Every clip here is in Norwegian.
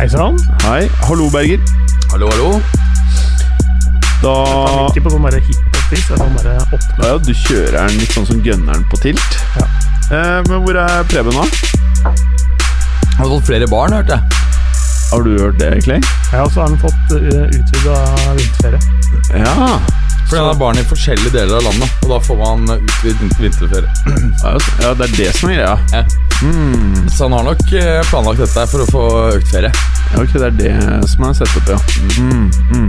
Hei sann. Hei. Hallo, Berger. Hallo, hallo. Da Han ikke på sånn bare hiphop-vis. Det bare åpne. ja, Du kjører den litt sånn som gunneren på tilt. Ja. Eh, men hvor er Preben nå? Har du fått flere barn, hørte jeg. Har du hørt det, Clay? Ja, og så har han fått uh, utvida vinterferie. Ja. Fordi han har barn i forskjellige deler av landet, og da får man utvidet vinterferie. Ja, det er det som er greia. Ja. Mm. Så han har nok eh, planlagt dette for å få økt ferie. Ja, ok, det er det som er sett opp, ja. Mm, mm.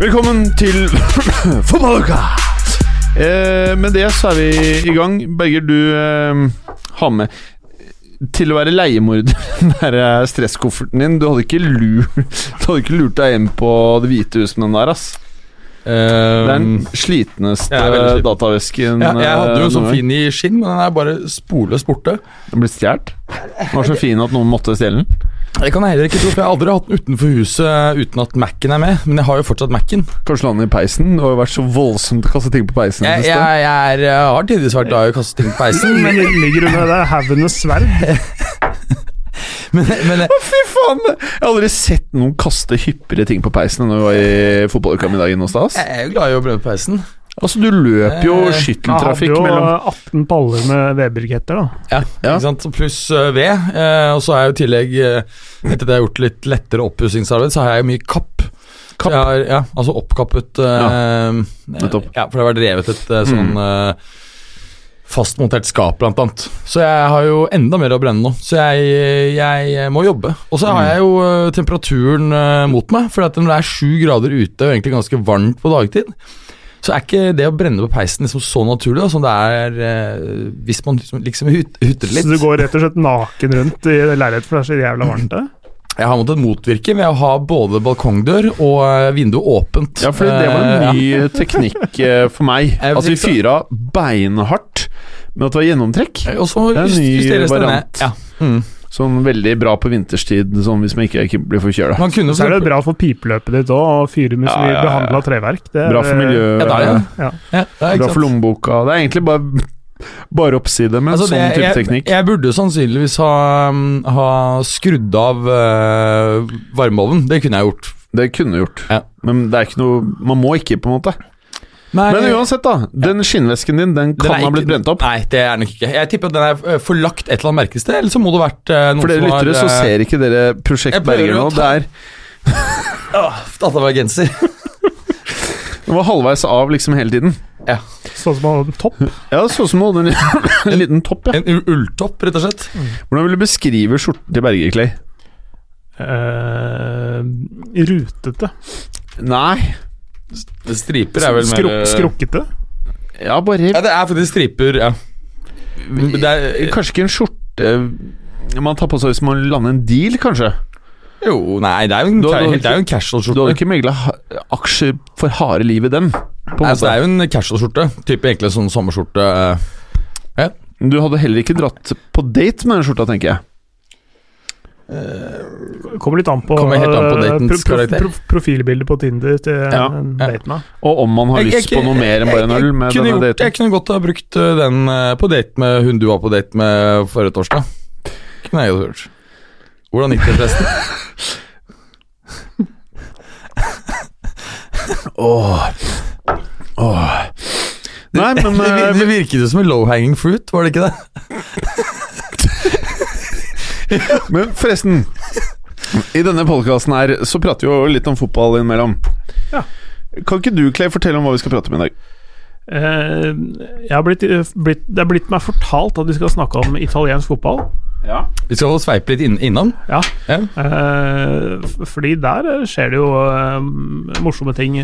Velkommen til fotballuka! Eh, med det så er vi i gang. Berger, du eh, har med til å være leiemorder, den der eh, stresskofferten din. Du hadde ikke lurt, du hadde ikke lurt deg inn på Det hvite huset med den der, ass. Det er den slitneste jeg er sliten. datavesken Ja, jeg hadde jo en eh, sånn fin i skinn, men den er bare sporløst borte. Den ble stjålet. Den var så fin at noen måtte stjele den. Det kan jeg heller ikke tro, for jeg har aldri hatt den utenfor huset uten at Mac-en er med. Men jeg har jo fortsatt Mac-en. Kanskje la den i peisen. Det har jo vært så voldsomt å kaste ting på peisen. Jeg, jeg, jeg, er, jeg har tidvis vært glad i å kaste ting på peisen, men, ligger du med det haugenes sverd. men, men Å, fy faen! Jeg har aldri sett noen kaste hyppigere ting på peisen enn når vi var i fotballuka middagen hos deg. jeg er jo glad i å brenne på peisen. Altså, du løper jo skytteltrafikk mellom Jeg hadde jo 18 paller med vedbriketter, da. Ja, Ja. ikke sant? Pluss øh, ved. eh, og så er jeg jo i tillegg, eh, etter at jeg har gjort litt lettere oppussingsarbeid, så har jeg jo mye kapp. Kapp? Jeg har, ja, altså oppkappet eh, nettopp. Ja, for det har vært revet et eh, sånn eh, fastmontert skap, blant annet. Så jeg har jo enda mer å brenne nå. Så jeg, jeg må jobbe. Og så har jeg jo eh, temperaturen eh, mot meg, for at når det er sju grader ute og egentlig ganske varmt på dagtid, så er ikke det å brenne på peisen liksom så naturlig da, som det er eh, hvis man liksom, liksom hut- litt. Så du går rett og slett naken rundt i leiligheten, for det er så jævla varmt der. Jeg har måttet motvirke ved å ha både balkongdør og eh, vindu åpent. Ja, for det var en ny teknikk for meg. Altså At vi fyra beinhardt med at det var gjennomtrekk. Og så Det er en ny justeres det ned. Ja. Mm. Sånn veldig bra på vinterstid, sånn hvis man ikke, ikke blir forkjøla. Man Så er det bra for pipeløpet ditt òg, å fyre med så Ja, mye ja, ja. behandla treverk. Det er, Bra for miljøet. Ja, det er det. Ja. Ja, det er Bra for lommeboka. Det er egentlig bare, bare oppside med Altså, sånn det- type jeg, teknikk. Jeg burde sannsynligvis ha, mm, ha skrudd av uh, varmeovnen. Det kunne jeg gjort. Det kunne du gjort. Ja. Men det er ikke noe Man må ikke, på en måte. Nei, Men uansett, da. Den skinnvesken din Den den kan er ha blitt brent opp. Nei, det er nok ikke. Jeg tipper at den er eh, forlagt et eller annet merkested, eller så må det ha vært som noen For dere lyttere så eh, ser ikke dere Prosjekt Berger nå. Det er Åh, At var genser. Den var halvveis av liksom hele tiden. Sånn som en topp. Ja, sånn som han hadde en, en liten topp, ja. En ulltopp, rett og slett. Hvordan vil du beskrive skjorten til Berger, Clay? Uh, rutete. Nei Striper er vel mer Skruk, eh, skrukkete. Ja, bare Ja, det er faktisk striper, ja. Det er, Kanskje ikke en skjorte man tar på seg hvis man lander en deal, kanskje? jo, nei, det er jo en, Du hadde- det er jo en Du hadde ikke megla aksjer for harde liv i den? På en Altså, det er jo en casual-skjorte. Type egentlig sånn sommerskjorte. Ja. Du hadde heller ikke dratt på date med den skjorta, tenker jeg. Kommer litt an på, Kommer helt an på eh, datens karakter. profilbildet på Tinder til Ja, daten. ja. Og om man har Jeg- lyst jeg- på noe mer enn bare en øl med denne gjort, daten. Jeg kunne godt ha brukt uh, den uh, på date med hun du var på date med forrige torsdag. Kunne jeg gjort. Hvordan gikk det, forresten? Åh. oh. Nei, men det, eh, det virket jo som en low hanging fruit, var det ikke det? Men forresten I denne podkasten her så prater vi jo litt om fotball innimellom. Ja. Kan ikke du, Clay, fortelle om hva vi skal prate om i dag? Eh, jeg har blitt, blitt, det er blitt meg fortalt at vi skal snakke om italiensk fotball. Vi skal få sveipe litt inn, innom. Ja. Ja. Eh, fordi der eh, skjer det jo eh, morsomme ting.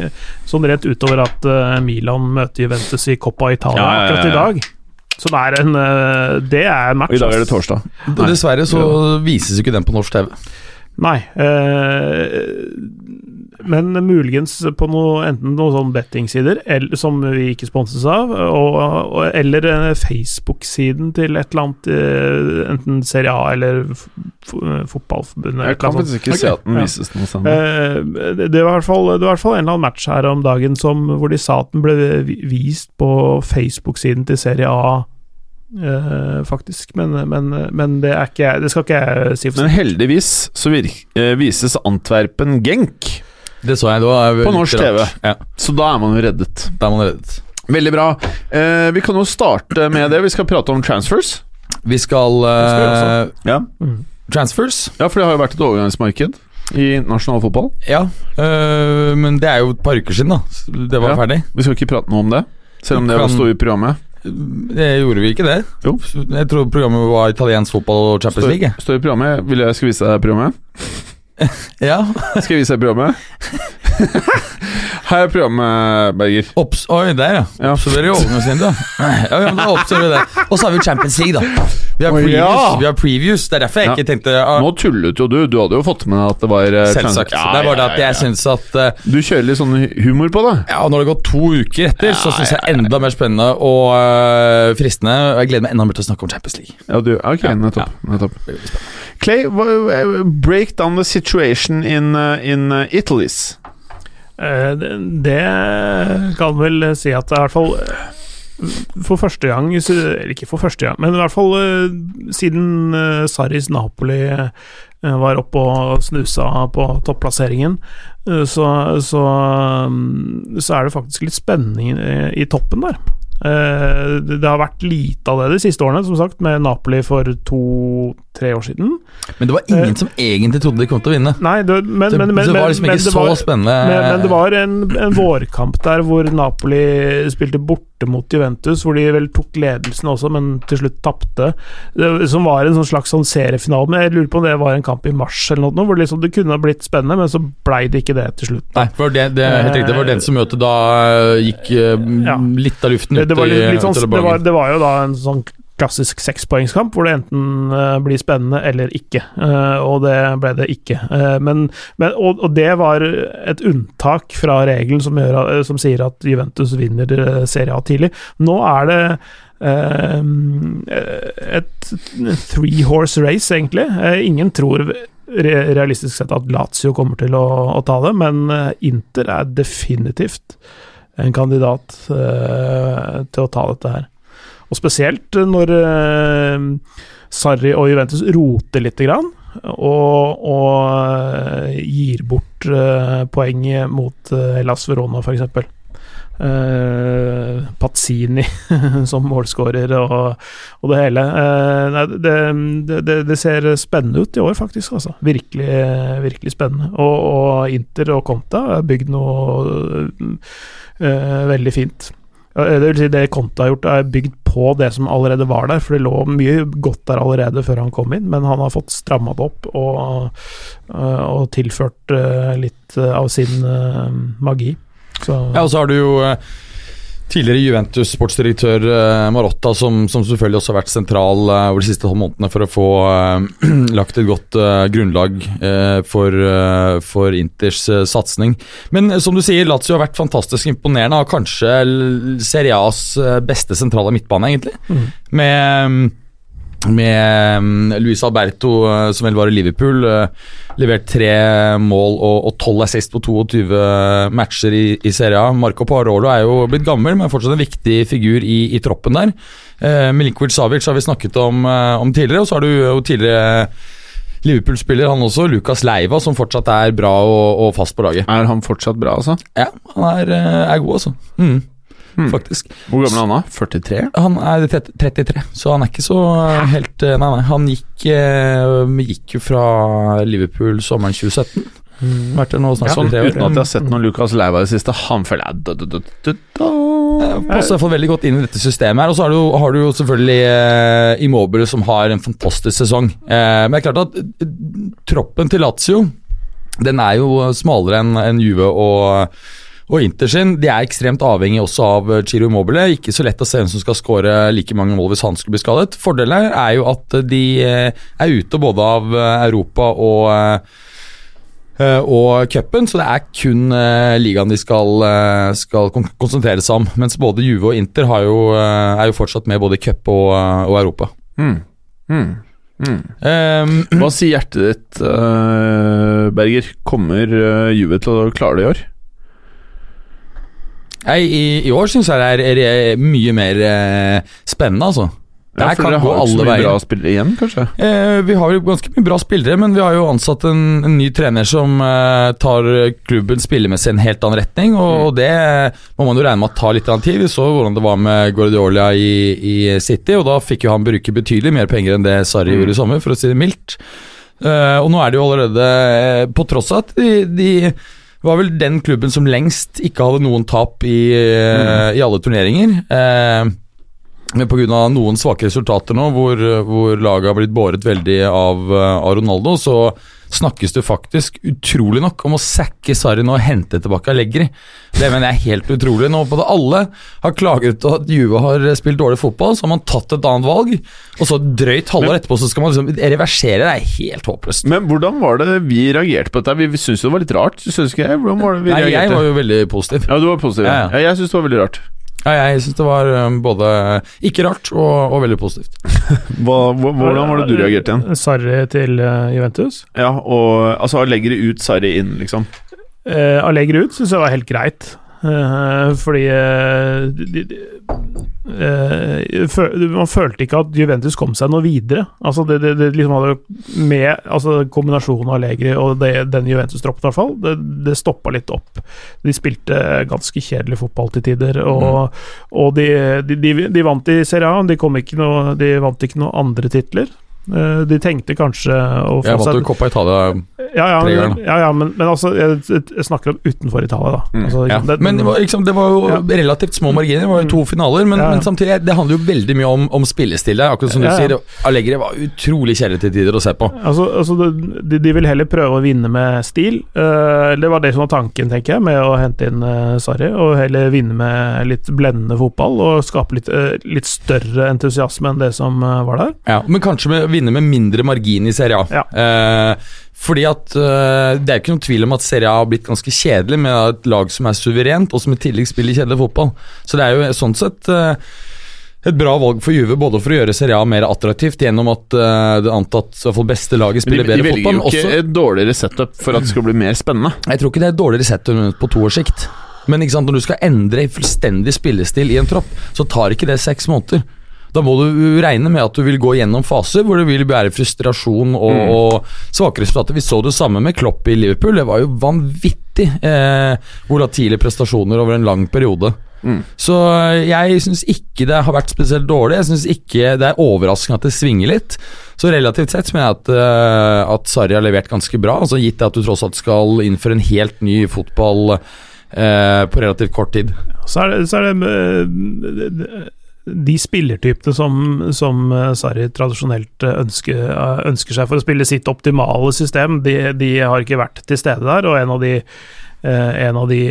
Sånn rett utover at eh, Milan møter Juventus i Coppa Italia Ja, ja, ja, akkurat i dag. Som er en eh, Det er en match. Og i dag er det torsdag. Dessverre så vises ikke den på norsk TV. Nei. Eh, men muligens på noe, enten noen sånn bettingsider som vi ikke sponses av, og, og, eller eh, Facebook-siden til et eller annet, eh, enten Serie A eller Fotballforbundet. Jeg kan faktisk ikke se at den vises noe sted. Eh, det, det, var i hvert fall, en eller annen match her om dagen som, hvor de sa at den ble vist på Facebook-siden til Serie A, Uh, faktisk. Men, men, men det, er ikke, det skal ikke jeg si for Men heldigvis så virk, uh, vises Antwerpen Genk, Det så jeg. Det var På norsk. TV. Ja, så da er man jo reddet. da er man reddet. Veldig bra. Eh, vi kan jo starte med det. Vi skal prate om transfers. Vi skal skal vi eh, Ja, Transfers. ja for det har jo vært et overgangsmarked i nasjonal fotball. Ja, øh, men det er jo et par uker siden, da. Det var Ja. ferdig. Vi skal ikke prate noe om det, selv om det Kan- sto i programmet. Det gjorde vi ikke det? Jo. Jeg tror programmet var italiensk fotball og Champions League. Stå står i programmet. Vil jeg skal vise deg programmet? Ja. Skal jeg vise deg programmet? Her er programmet, Berger. Obs Oi, der, ja. Ja. Observerer jo da. Ja, ja, da observerer det. Og så har vi jo Champions League, da. Vi har Å, previews. ja. Vi har previews. Det er derfor jeg ikke tenkte ah, Nå tullet jo du. Du hadde jo fått med at det var eh, Selvsagt. Det er bare det at jeg syns at uh, Du kjører litt sånn humor på det. Ja, Når det gått to uker etter, så syns jeg enda mer spennende og uh, fristende. Og jeg gleder meg enda mer til å snakke om Champions League. Ja, du, ok, nettopp. nettopp. Clay, break down the situation in, uh, in Italy's. Eh, det, kan vel si at det er i hvert fall eh, for første gang Eller ikke for første gang, men i hvert fall eh, siden Saris Napoli var oppe og snusa på topplasseringen, så, så, mm, så er det faktisk litt spenning i toppen der. Eh, det har vært lite av det de siste årene, som sagt, med Napoli for to-tre år siden. Men det var ingen som egentlig trodde de kom til å vinne. Nei, det, men, men, men, det var liksom ikke så var- spennende. men, det var en, en vårkamp der hvor Napoli spilte borte mot Juventus, hvor de vel tok ledelsen også, men til slutt tapte. Som var en sånn slags sånn seriefinale. Men jeg lurer på om det var en kamp i mars eller noe, hvor liksom det kunne ha blitt spennende, men så blei det ikke det til slutt. Nei, for det, det, helt riktig, det var den som møtet da øh, gikk øh, Ja. litt av luften ut det, var litt, i- litt sånn, det, var, det var jo da en sånn klassisk sekspoengskamp, hvor det enten eh, blir spennende eller ikke. Eh, og det ble det ikke. Eh, men, men, og, og det var et unntak fra regelen som, gjør, som sier at Juventus vinner Serie A tidlig. Nå er det eh, et three horse race, egentlig. Ingen tror realistisk sett at Lazio kommer til å, å ta det, men Inter er definitivt en kandidat eh, til å ta dette her. Og spesielt når eh, Sarri og Juventus roter lite grann, og, og eh, gir bort eh, poeng mot Hellas Verona, f.eks. Uh, Pazzini som målskårer og, og det hele. Uh, nei, det, det, det, ser spennende ut i år, faktisk. Altså. Virkelig, virkelig spennende. Og, og Inter og Conta har bygd noe uh, veldig fint. Det vil si det Conta har gjort, er bygd på det som allerede var der, for det lå mye godt der allerede før han kom inn, men han har fått stramma det opp og, øh, og tilført øh, litt øh, av sin magi. Så Ja, og så har du jo eh, tidligere Juventus-sportsdirektør eh, Marotta, som, som selvfølgelig også har vært sentral eh, over de siste tolv månedene for å få uh, lagt et godt uh, grunnlag uh, for, for Inters uh, satsing. Men som du sier, Lazio har vært fantastisk imponerende. og kanskje Serie A's beste sentrale midtbane, egentlig. Mm. Med med um, Luis Alberto, eh, som vel var i Liverpool, eh, levert tre mål og, tolv 12 assist på 22 matcher i, i Serie A. Marco Parolo er jo blitt gammel, men fortsatt en viktig figur i, i troppen der. Eh, Milinkovic Savic har vi snakket om, om tidligere, og så har du jo tidligere Liverpool-spiller, han også, Lucas Leiva, som fortsatt er bra og, og fast på laget. Er han fortsatt bra, altså? Ja, han er, er god, altså. Mm, Hmm. Faktisk. Hvor gammel er han da? 43? Han er 33, så han er ikke så helt eh, Nei, nei. Han gikk, eh, gikk jo fra Liverpool sommeren 2017. Vært der nå snart Sånn, tre år. uten at jeg har sett noen Lucas Leiva i det siste. Han føler jeg da, da, da. Eh, Passer i veldig godt inn i dette systemet her. Og så har du, har du jo selvfølgelig eh, Immobile, som har en fantastisk sesong. Eh, men det er klart at eh, troppen til Lazio Den er jo smalere enn enn Juve og, og Inter sin. De er ekstremt avhengig også av eh, Chiro Immobile. Ikke så lett å se hvem som skal skåre like mange mål hvis han skulle bli skadet. Fordelen er jo at de eh, er ute både av eh, Europa og og cupen, så det er kun ligaen de skal, skal konsentrere seg om. Mens både Juve og Inter jo, er jo fortsatt med både i cup og, og Europa. Mm. Mm. Mm. Um, Hva sier hjertet ditt, Berger? Kommer Juve til å klare det i år? Nei, i, i år syns jeg det er, er, mye mer eh, spennende, altså. Det ja, kan gå alle veier. Bra spillere igjen, kanskje? Eh, vi har jo ganske mye bra spillere, men vi har jo ansatt en, en ny trener som eh, tar klubben spillemessig i en helt annen retning, og, mm. og, det må man jo regne med at tar litt tid. Vi så hvordan det var med Guardiola i, i, City, og da fikk jo han bruke betydelig mer penger enn det Sarri mm. gjorde i sommer, for å si det mildt. Eh, og nå er det jo allerede, eh, på tross av at de, de var vel den klubben som lengst ikke hadde noen tap i, mm. i alle turneringer. Eh, men pga. noen svake resultater nå, hvor, hvor laget har blitt båret veldig av, av, Ronaldo, så snakkes det faktisk utrolig nok om å sacke Sarri nå og hente tilbake Allegri. Det mener jeg er helt utrolig. Nå både alle har klaget at Juve har spilt dårlig fotball, så har man tatt et annet valg, og så drøyt halvår etterpå så skal man liksom reversere. Det er helt håpløst. Men hvordan var det vi reagerte på dette? Vi syntes det var litt rart. Synes ikke jeg? Hvordan var det vi Nei, reagerte? Jeg var jo veldig positiv. Ja, du var positiv. Ja, ja. jeg syns det var veldig rart. Ja, jeg syns det var um, både ikke rart og, og veldig positivt. hva, hvordan var det du reagerte igjen? Sarri til uh, Juventus? Ja, og altså Allegri ut, Sarri inn, liksom? Eh, Allegri ut syns jeg var helt greit. Eh, fordi eh, de, de, Man følte ikke at Juventus kom seg noe videre. Altså det, det, det liksom hadde med altså Kombinasjonen av Allegri og det, den Juventus-troppen, i hvert fall, det, det stoppa litt opp. De spilte ganske kjedelig fotball til tider, og, mm. og de, de, de, vant i Serie A. De, noe, de vant ikke noen andre titler. Eh, de tenkte kanskje å få Jeg vant jo Coppa Italia ja, ja, tre ganger. Ja, ja, men, men altså, jeg, jeg, snakker om utenfor Italia, da. Mm. Altså, ja. det, men det var, liksom, det var jo ja. relativt små marginer, det var jo to mm. finaler, men, men, samtidig det handler jo veldig mye om, om spillestil. Akkurat som du sier, Allegri var utrolig kjedelig til tider å se på. Altså, altså de, de, vil heller prøve å vinne med stil. Uh, det var det som var tanken, tenker jeg, med å hente inn uh, Sarri. Og heller vinne med litt blendende fotball og skape litt, litt større entusiasme enn det som var der. Ja, men kanskje med vinne med mindre margin i Serie A. Ja. Eh, fordi at eh, Det er ikke noen tvil om at Serie A har blitt ganske kjedelig med et lag som er suverent, og som i tillegg spiller kjedelig fotball. Så det er jo sånn sett eh, et bra valg for Juve, både for å gjøre Serie A mer attraktivt gjennom at uh, det antatt i beste laget spiller bedre fotball. De velger jo ikke et dårligere setup for at det skal bli mer spennende. Jeg tror ikke det er et dårligere setup på to års sikt. Men når du skal endre fullstendig spillestil i en tropp, så tar ikke det seks måneder. Da må du regne med at du vil gå gjennom faser hvor det vil være frustrasjon og, mm. og svake resultater. Vi så det samme med Klopp i Liverpool. Det var jo vanvittig eh, volatile prestasjoner over en lang periode. Mm. Så jeg syns ikke det har vært spesielt dårlig. Jeg syns ikke det er overraskende at det svinger litt. Så relativt sett mener jeg at, uh, at Sarri har levert ganske bra. Altså Gitt at du tross alt skal innføre en helt ny fotball uh, på relativt kort tid. Så er det, så er det uh, de spillertypene som, som eh, Sarri tradisjonelt eh, ønsker, eh, ønsker, seg for å spille sitt optimale system, de, de, har ikke vært til stede der. Og en av de, en av de,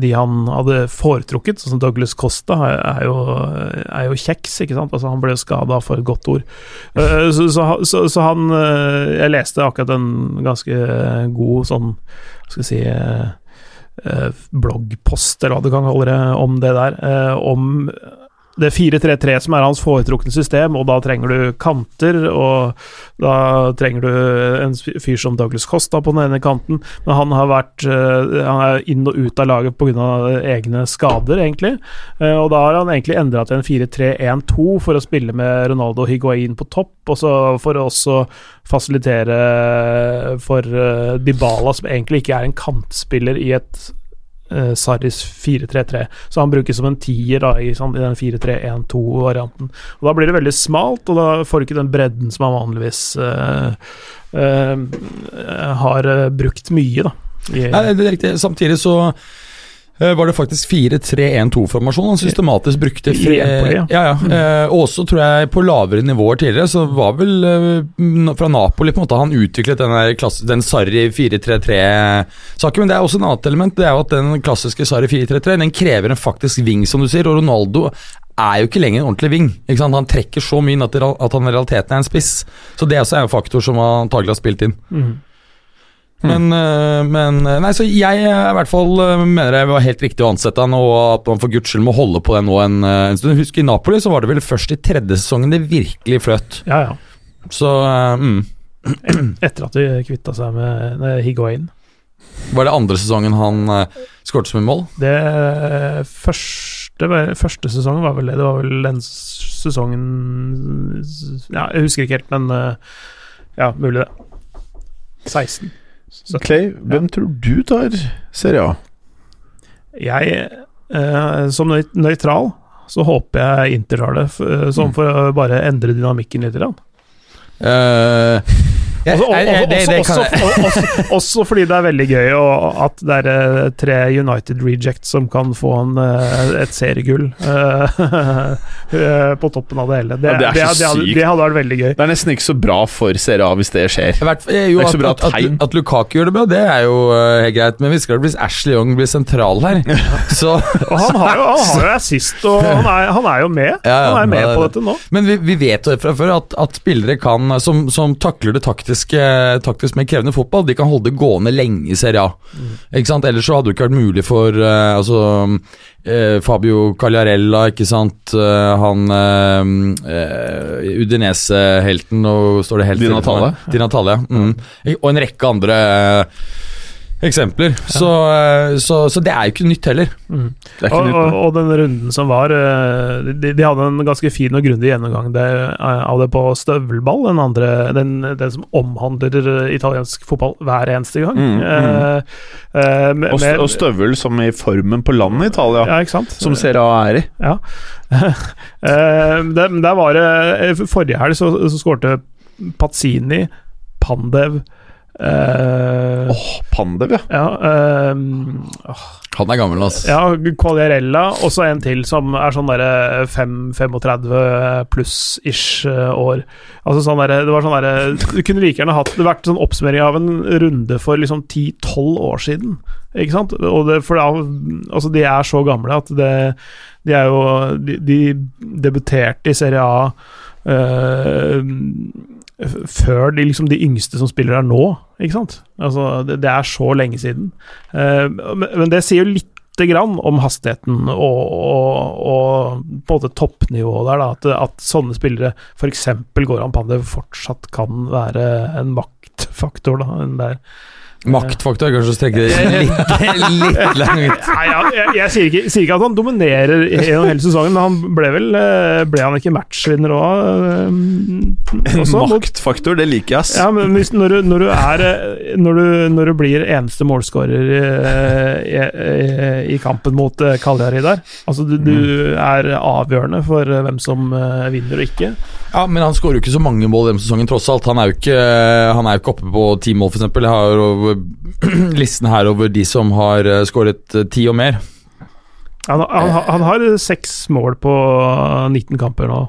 de han hadde foretrukket, sånn som Douglas Costa, er jo, er jo kjeks, ikke sant. Altså, han ble skada, for et godt ord. Så, så, så, så, han Jeg leste akkurat en ganske god sånn, skal jeg si bloggpost, eller hva du kan kalle det, om det der. Eh, om det 4-3-3 som er hans foretrukne system, og da trenger du kanter, og da trenger du en fyr som Douglas Costa på den ene kanten, men han har vært eh, Han er inn og ut av laget pga. egne skader, egentlig, og da har han egentlig endra til en 4-3-1-2 for å spille med Ronaldo Higuain på topp, og så for å også fasilitere for Dybala, som egentlig ikke er en kantspiller i et uh, Sarris 4-3-3. Så han brukes som en tier da, i, sånn, i den 4-3-1-2-varianten. Og Da blir det veldig smalt, og da får du ikke den bredden som han vanligvis uh, uh, har brukt mye. da. I, Nei, det er riktig. Samtidig så eh, var det faktisk 4-3-1-2-formasjon han systematisk brukte. fri, ja. ja, Mm. Eh, også tror jeg på lavere nivåer tidligere, så var vel eh, fra Napoli på en måte han utviklet den, klasse, den Sarri 4-3-3-saken. Men det er også en annet element. Det er jo at den klassiske Sarri 4-3-3 Den krever en faktisk ving, som du sier. Og Ronaldo er jo ikke lenger en ordentlig ving. Han trekker så mye inn at, han i realiteten er en spiss. Så det også er en faktor som antagelig har spilt inn. Mhm. Men, øh, men øh, Nei, så jeg øh, i hvert fall mener det var helt riktig å ansette han, og at man for guds skyld må holde på det nå en, en stund. Husk, i Napoli så var det vel først i tredje sesongen det virkelig fløt. Ja, ja. Så mm. Etter at de kvitta seg med, Higuain. Var det andre sesongen han uh, skåret som et mål? Det eh, første, første sesongen var vel det. Det var vel den sesongen Ja, jeg husker ikke helt, men uh, ja, mulig det. 16. Så Clay, hvem tror du tar Serie A? jeg, eh, som nøy- nøytral, så håper jeg Inter tar det, f- eh, sånn for å bare endre dynamikken litt. Grann. Eh, jeg- Også, det- det fordi det er veldig gøy og at det er eh, tre United rejects som kan få en, eh, et seriegull eh, på toppen av det hele. Det, Ja, det er så det, hadde, sykt. det hadde vært veldig gøy. Det er nesten ikke så bra for Serie A hvis det skjer. I hvert fall- eh, jo, Det er ikke så at, at, at, at Lukaku gjør det bra, det er jo uh, helt greit. Men vi skal hvis Ashley Young blir sentral her, så Og han har jo, han har jo assist, og han er, han er jo med. Ja, ja, han er med det på det. dette nå. Men vi, vi vet jo fra før at, at spillere kan, som, som takler det taktiske, taktisk mer krevende fotball, de kan holde det gående lenge i Serie A. Ikke sant? Ellers så hadde det ikke vært mulig for uh, altså, uh, Fabio Cagliarella, ikke sant. uh, han uh, Udinese-helten, og står det helt Di Natale? Di Natale. Mm. Og en rekke andre eh, eksempler. Så, eh, så, så det er jo ikke nytt heller. Mm. Det er ikke Og, nytt. og, og den runden som var eh, de, de hadde en ganske fin og grundig gjennomgang det, eh, av det på støvelball, den andre den, den som omhandler italiensk fotball hver eneste gang. Mm, mm. Eh, eh, med- Og, st og støvel som i formen på landet i Italia, Ja, ikke sant? som Serie A er i. Ja. Eh, der, der var det Forrige helg så, så skårte Pazzini, Pandev eh, Åh, Pandev, ja. Ja, eh, Han er gammel, altså. ja, Quagliarella, og så en til som er sånn derre fem- 35 pluss-ish eh, år. Altså sånn der, Det var sånn derre Du kunne like gjerne hatt det vært sånn oppsummering av en runde for liksom 10-12 år siden. Ikke sant? Og det, for da, altså de er så gamle at det De er jo De, de debuterte i Serie A uh, før de, liksom de yngste som spiller her nå, ikke sant? Altså, det, det er så lenge siden. Eh, men, men det sier jo lite grann om hastigheten og, og, og på en måte toppnivået der, da. At, at sånne spillere, f.eks. Goran Pandev, fortsatt kan være en maktfaktor, da. en der. Maktfaktor, kanskje å strekke det litt, litt langt. Nei, ja, jeg, jeg sier, ikke, sier ikke at han dominerer gjennom hele sesongen, men han ble vel eh, Ble han ikke matchvinner òg? Maktfaktor, det liker jeg, ass. Ja, men hvis, når, du, når, du er, eh, når, du, når du blir eneste målskårer eh, i, i, i kampen mot Kaljari der Altså, du, du er avgjørende for eh, hvem som eh, vinner og ikke. Ja, men han skårer jo ikke så mange mål denne sesongen, tross alt. Han er jo ikke, han er jo ikke oppe på ti mål, f.eks. Jeg har over, listen her over de som har eh, skåret eh, ti og mer. Han, han, han har seks mål på 19 kamper nå.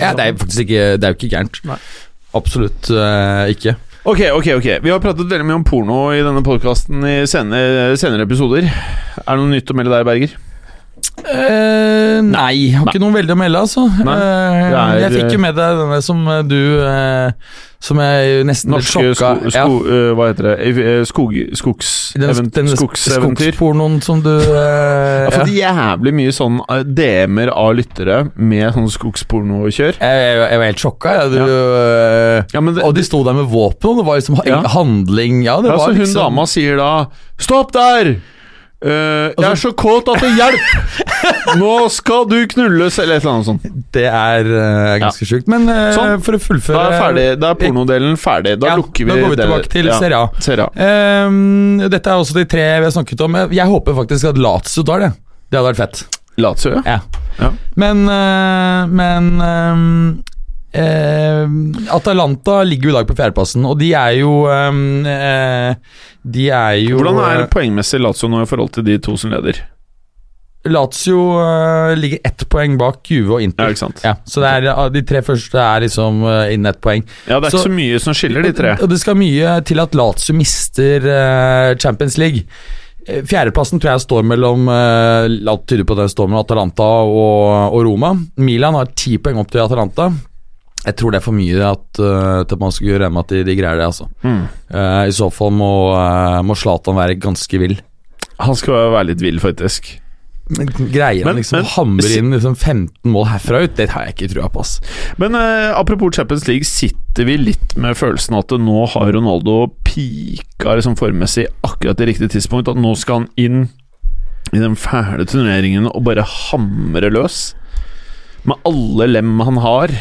Ja, Det er faktisk ikke Det er jo ikke gærent. Nei. Absolutt uh, ikke. Ok, ok, ok. Vi har pratet veldig mye om porno i denne podkasten i senere, senere episoder. Er det noe nytt å melde der, Berger? Eh, nei, jeg har ikke noe veldig å melde, altså. Nei, Eh, er- jeg fikk jo med deg denne som eh, du eh, Som jeg nesten ble sjokka sko, sko, øh, Hva heter det? Eh, Skog, skogs, Den, event, den skogseventyr. skogspornoen som du eh, Jeg har fått ja. jævlig mye sånn eh, DM-er av lyttere med sånn skogspornokjør. jeg, jeg, jeg var helt sjokka. Ja, du, eh, Ja, men det, og de sto der med våpen, og det var liksom Ja. handling Ja, det ja, var så hun liksom dama sier da Stopp der! Eh, jeg er så kåt at det hjelper! Nå skal du knulles, eller et eller annet sånt. Det er uh, ganske sjukt. Men uh, Sånn. for å fullføre Da er, ferdig, da er pornodelen ferdig. Da ja, lukker vi Da går vi tilbake til ja, Serie A. Serie A. Ehm, dette er også de tre vi har snakket om. Jeg håper faktisk at Lazio tar det. Det hadde vært fett. Lazio, ja. Ja. Ja. Men Men ehm, Atalanta ligger jo i dag på fjerdeplassen, og de er jo ehm, eh, De er jo Hvordan er poengmessig Lazio nå i forhold til de to som leder? Lazio eh, ligger ett poeng bak Juve og Ja, Inter. sant. Ja, så det er, eh, de tre første er liksom innen ett poeng. Ja, det er Så- ikke så mye som skiller de tre. Og, det skal mye til at Lazio mister eh, Champions League. Eh, Fjerdeplassen tror jeg står mellom Alt tyder på det står mellom Atalanta og, og Roma. Milan har ti poeng opp til Atalanta. Jeg tror det er for mye at, uh, at man skal regne med at de, de greier det. altså. Mm. Uh, I så fall må, uh, Zlatan være ganske vill. Han skal være litt vill, faktisk. Greier han liksom men- hamre inn liksom 15 mål herfra ut? Det har jeg ikke trua på. ass. Men uh, apropos Champions League, sitter vi litt med følelsen at nå har Ronaldo pika liksom formmessig akkurat i riktig tidspunkt? At nå skal han inn i den fæle turneringen og bare hamre løs? Med alle lem han har.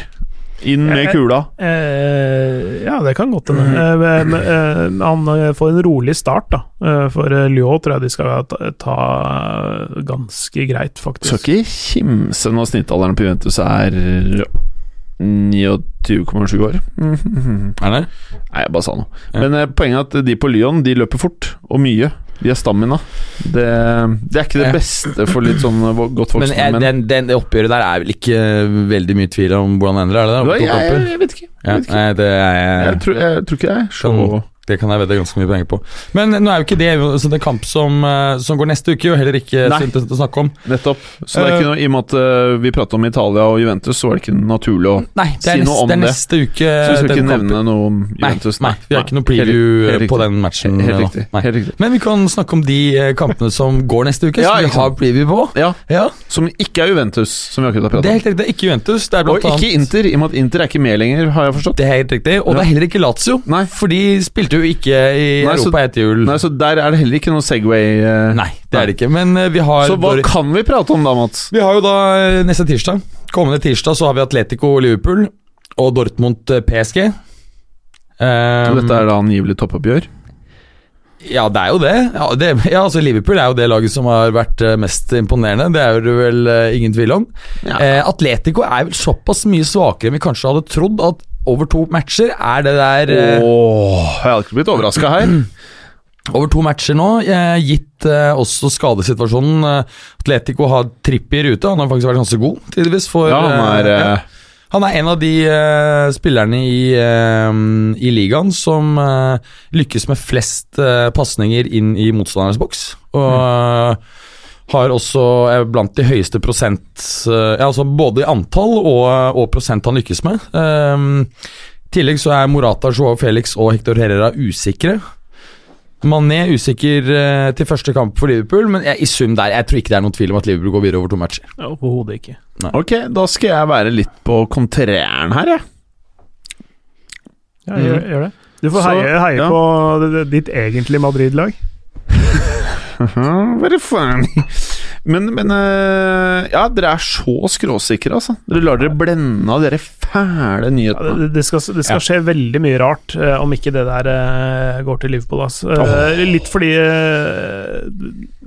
Inn med kula. Eh, ja, det kan godt hende. Eh, eh, han eh, får en rolig start, da. Eh, for eh, Lyon tror jeg de skal ta, ta eh, ganske greit, Skal faktisk. ikke kimse når snittalderen på Juventus er 29,7 år. Mhm. Er det? Nei, jeg bare sa noe. Ja. Men eh, poenget er at de på Lyon De løper fort, og mye. De har stamina. Det, det er ikke det beste for litt sånn eh, godt Men voksne jeg, menn. den, den, det oppgjøret der er vel ikke veldig mye tvil om hvordan det ender? Er det to hva, jeg, jeg vet ikke. Jeg, vet ikke. nei, det, er, Jeg, tror, jeg tror ikke det er Kan- det kan jeg vedde ganske mye penger på. Men nå er jo ikke det så det er kamp som, eh, som går neste uke, og heller ikke Nei. så å snakke om. Nettopp. Så det er ikke noe, I og med at eh, vi prater om Italia og Juventus, så var det ikke naturlig å Nei, si neste, noe om det det. neste uke. Så vi skal ikke kampen. nevne noe om Juventus? nei, vi har ikke noe preview Helt- på den matchen. Helt helt, riktig. Helt riktig. Men vi kan snakke om de eh, kampene som går neste uke, Ja, som vi har preview på. Ja, Ja, Som ikke er Juventus, som vi akkurat har pratet om. Det er helt riktig. Det er ikke Juventus. Det er Og annet ikke Inter, i og med at Inter er ikke med lenger, har jeg forstått. Det er helt riktig. Og Ja. det er heller ikke Lazio, Nei. for de spilte jo ikke i Nei, så- Europa etter jul. Nei, Så der er det heller ikke noe Segway. Uh, Nei, det er det ikke. Men eh, vi har Så hva vår- kan vi prate om da, Mats? Vi har jo da eh, neste tirsdag Kommende tirsdag så har vi Atletico Liverpool og Dortmund eh, PSG. Um, Dette er da angivelig toppoppgjør. Ja, det er jo det. Ja, det. ja, altså Liverpool er jo det laget som har vært mest imponerende. Det er jo vel uh, ingen tvil om. Ja. Uh, Atletico er vel såpass mye svakere enn vi kanskje hadde trodd. At over to matcher er det der Åh, Åh, jeg hadde ikke blitt overraska her. Over to matcher nå, eh, gitt eh, også skadesituasjonen. Eh, Atletico har Trippi i rute. Han har faktisk vært ganske god, tydeligvis. For, Ja, han er eh, eh, Han er en av de eh, spillerne i, eh, i ligaen som eh, lykkes med flest uh, pasninger inn i motstandernes boks. Og eh, har også er blant de høyeste prosent eh, ja, altså Både i antall og, og prosent han lykkes med. Eh, I tillegg så er Morata, Joao Felix og Hector Herrera usikre. Mané usikker uh, til første kamp for Liverpool, men jeg, i sum der, jeg tror ikke det er noen tvil om at Liverpool går videre over to matcher. Overhodet ikke. Ok, da skal jeg være litt på kontræren her, jeg. Ja, gjør, gjør det. Du får Så, heie, heie ja. på ditt egentlige Madrid-lag. Very funny. Men, men eh, Ja, dere er så skråsikre, altså. Dere lar dere blende av dere fæle Ja, det, det skal, det skal Ja. skje veldig mye rart eh, om ikke det der eh, går til Liverpool. ass. Eh, Litt fordi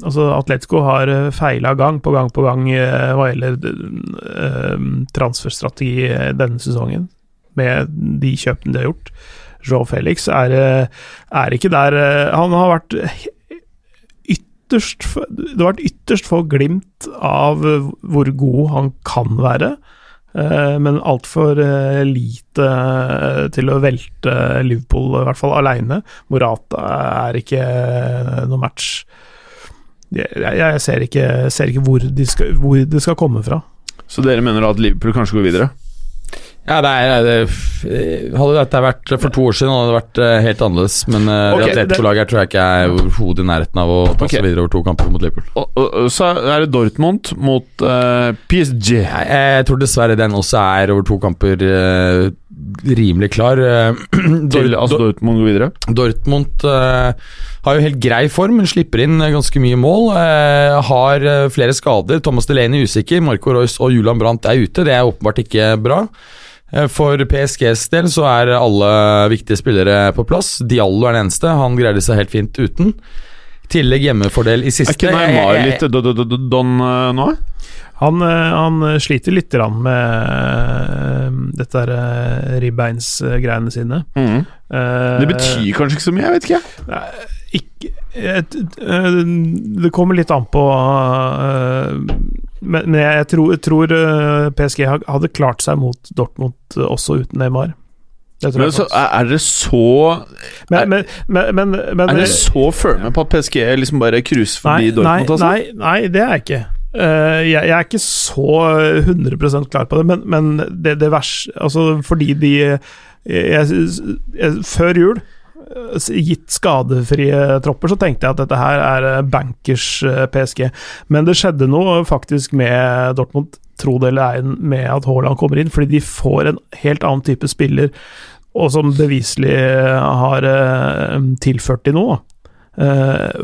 altså Atletico har feila gang på gang på gang hva gjelder transferstrategi denne sesongen, med de kjøpene de har gjort. Joe Felix er, er ikke der Han har vært ytterst Det har vært ytterst få glimt av eh, hvor god han kan være. Eh, men altfor uh, lite eh, til å velte Liverpool, i hvert fall aleine. Morata er ikke noe match. Jeg ser ikke, ser ikke hvor, de skal, hvor det skal komme fra. Så dere mener da at Liverpool kanskje går videre? Ja, det er, det, Hadde dette vært for to år siden, hadde det vært eh, helt annerledes. Men okay, Ok, det Atletico-laget tror jeg ikke er overhodet i nærheten av å passe okay. videre over to kamper mot Liverpool. Og, og, så er det Dortmund mot uh, PSG. Jeg, jeg tror dessverre den også er over to kamper eh, rimelig klar. Eh, Til, altså Dortmund går videre? Dortmund uh, har jo helt grei form, men slipper inn eh, ganske mye mål. Uh, har flere skader. Thomas Delaney usikker, Marco Royce og Julian Brandt er ute. Det er åpenbart ikke bra. For PSGs del så er alle viktige spillere på plass. Diallo er den eneste. Han greide seg helt fint uten. Tillegg hjemmefordel i siste. Er ikke Neymar litt do- do- don eh, nå? Han, eh, han sliter litt grann med eh, dette ribbeinsgreiene sine. Mm. Eh, Det betyr kanskje ikke så mye, jeg vet ikke. ikke et, eh, Det kommer litt an på eh, Men, men jeg tror, jeg tror eh, PSG hadde klart seg mot Dortmund eh, også uten Neymar. Men så, er er dere så Men, men, men, men, Er dere så firme på at PSG liksom bare cruiser forbi nei, Dortmund? Altså? Nei, nei, det er jeg ikke. Uh, jeg, jeg er ikke så 100% klar på det, men, men det, det verste Altså, fordi de jeg, jeg, Før jul, gitt skadefrie tropper, så tenkte jeg at dette her er eh, bankers eh, PSG. Men det skjedde noe faktisk med Dortmund, tro det eller ei, med at Haaland kommer inn, fordi de får en helt annen type spiller, og som beviselig har eh, tilført de noe. Eh,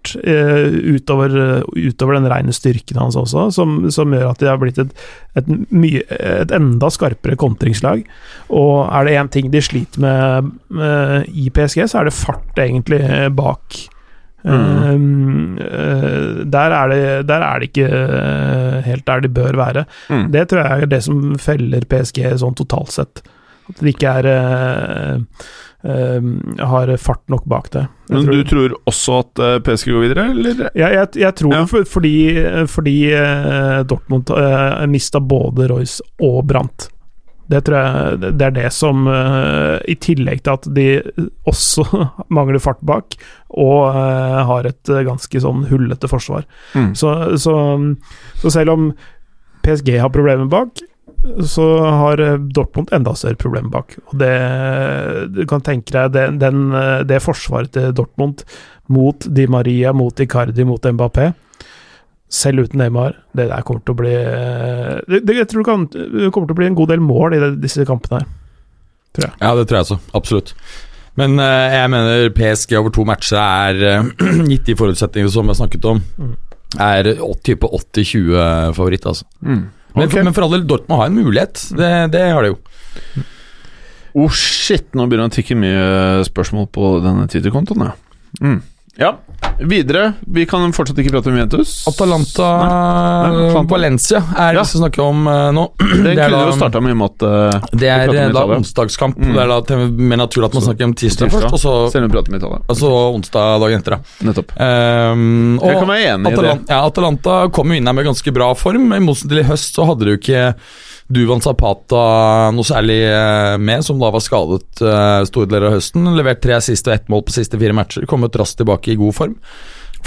fart eh, utover, utover den rene styrken hans også, som, som gjør at de har blitt et, et, mye, et enda skarpere kontringslag. Og er det én ting de sliter med med i PSG, så er det fart egentlig eh, bak. Mm. Eh, eh, der, er det, der er det ikke eh, helt der de bør være. Mm. Det tror jeg er det som feller PSG sånn totalt sett. At de ikke er eh, eh, har fart nok bak det. Men tror- du tror også at eh, PSG går videre, eller? jeg, jeg, jeg tror Ja. for, fordi, fordi eh, Dortmund uh, mista både Royce og Brandt. Det tror jeg det er det som eh, I tillegg til at de også mangler fart bak, og eh, har et eh, ganske sånn hullete forsvar. Mm. Så, så, så selv om PSG har problemer bak, så har eh, Dortmund enda større problemer bak. Og det, du kan tenke deg den, den, eh, det forsvaret til Dortmund mot Di Maria, mot Icardi, mot Mbappé. Selv uten Neymar, det der kommer til å bli eh, det, det, Jeg tror det, kan, det kommer til å bli en god del mål i det, disse kampene her. Tror jeg. Ja, det tror jeg så. Absolutt. Men uh, jeg mener PSG over to matcher er, uh, gitt de forutsetningene som vi har snakket om, Mm. er type 80-20-favoritt, altså. Mm. Men, Ok. men for all del, Dortmund har en mulighet. Det, det har de jo. Oh shit, nå begynner det å tikke mye spørsmål på denne Twitter-kontoen, ja. Mm. Ja, videre. Vi kan fortsatt ikke prate om Juventus. Atalanta, Nei, Atalanta. Valencia er Ja. det vi skal snakke om eh, nå. Det det kunne da- jo starta med og at eh, Det er da onsdagskamp. Mm. Det er da mer naturlig at man snakker om tirsdag først, og så, om Italia. og så onsdag dagen etter. da. Nettopp. Um, Jeg kan være enig i det. Ja, Atalanta kom jo inn her med ganske bra form. I motsetning til i høst så hadde du ikke Duvan Zapata noe særlig eh, med, som da var skadet uh, store deler av høsten. Levert tre assist og ett mål på siste fire matcher. Kommet raskt tilbake i god form.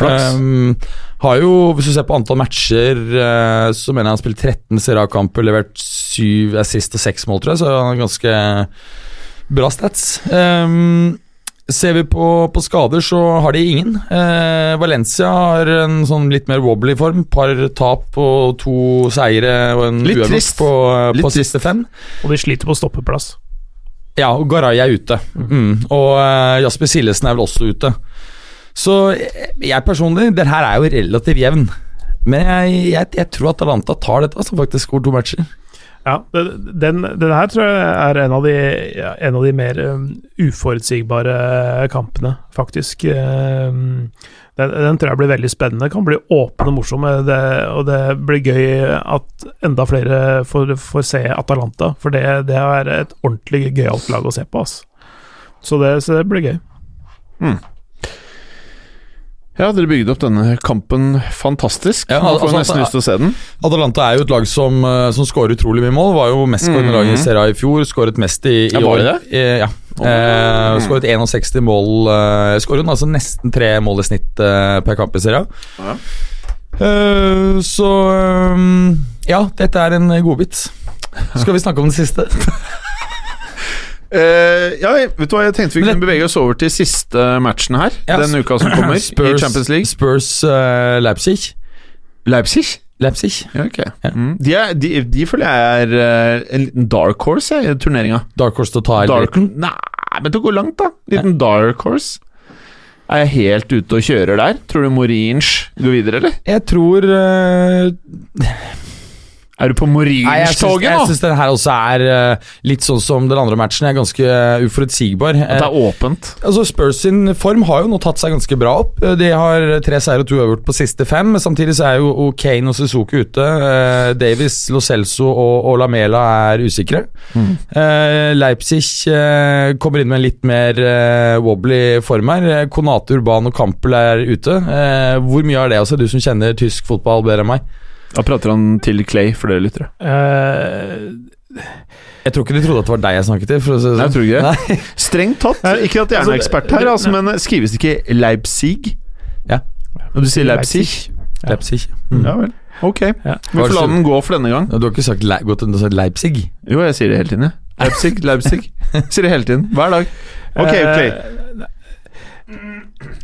Um, har jo, Hvis du ser på antall matcher, uh, så mener jeg han har spilt 13 Serie levert syv assist og seks mål, tror jeg, så han har ganske bra stats. Um, ser vi på, på skader, så har de ingen. Eh, Valencia har en sånn litt mer wobbly form. Par tap og to seire og en uavgjort på, på siste fem. Og de sliter på stoppeplass. Ja, og Garay er ute. Mm. Og eh, Jasper Sillesen er vel også ute. Så eh, jeg personlig Den her er jo relativt jevn. Men jeg, jeg, jeg tror Atalanta tar dette, altså faktisk over to matcher. Ja, den, den her tror jeg er en av de, en av de mer um, uforutsigbare kampene, faktisk. Um, den, den tror jeg blir veldig spennende. Kan bli åpen og morsom, det, og det blir gøy at enda flere får, får se Atalanta. For det, det er et ordentlig gøyalt lag å se på, altså. Så det, så det blir gøy. Ja, dere bygde opp denne kampen fantastisk. Ja, Man får altså, nesten altså, lyst til å se den. Atalanta er jo et lag som, eh, som skårer utrolig mye mål. Var jo mest mestskårende Mhm. lag i Serie A i fjor. Skåret mest i, i Ja, år. det I, ja. Eh, skåret 61 mål. Eh, skåret altså nesten tre mål i snitt eh, per kamp i Serie A. Ja. Eh, så um, Ja, dette er en godbit. Skal vi snakke om det siste? Eh, ja, vet du hva, jeg tenkte vi kunne bevege oss over til siste matchen her. Ja, den uka som kommer, i Champions League. Spurs uh, Leipzig. Leipzig? Leipzig. Ja, ok. Ja. Mm. De, er, de, de føler jeg er uh, en liten dark horse i turneringa. Dark Horse til å ta eliten. nei, men det går langt, da. Liten dark horse. Er jeg helt ute og kjører der? Tror du Morinch går videre, eller? Jeg tror eh, Er du på syns, Moriers-toget jeg syns den her også er uh, litt sånn som den andre matchen. Er ganske eh, uforutsigbar. At det Eh, er åpent. altså Spurs sin form har jo nå tatt seg ganske bra opp. Eh, De har tre seire og to uavgjort på siste fem. Samtidig så er jo Kane og Suzuki ute. Uh, Davis, Lo Celso og, og Lamela er usikre. Eh, Leipzig eh, kommer inn med en litt mer eh, wobbly form her. Eh, Konate, Urban og Kampel er ute. Eh, hvor mye har det også, du som kjenner tysk fotball bedre enn meg? Da prater han til Clay, for dere lyttere. Uh, Jeg tror ikke de trodde at det var deg jeg snakket til. For å si det Nei, sånn. jeg tror ikke det. Nei. Strengt tatt. Nei, Ikke at jeg er altså, ekspert her, altså, men skrives det ikke Leipzig? Ja. Når du sier Leipzig? Leipzig. Ja vel. Ok. Ja. Vi får la den gå for denne gang. Du har ikke sagt, Le gått inn og sagt Leipzig? Jo, jeg sier det hele tiden, jeg. Leipzig, Leipzig. Sier det hele tiden. Hver dag. Ok, Clay.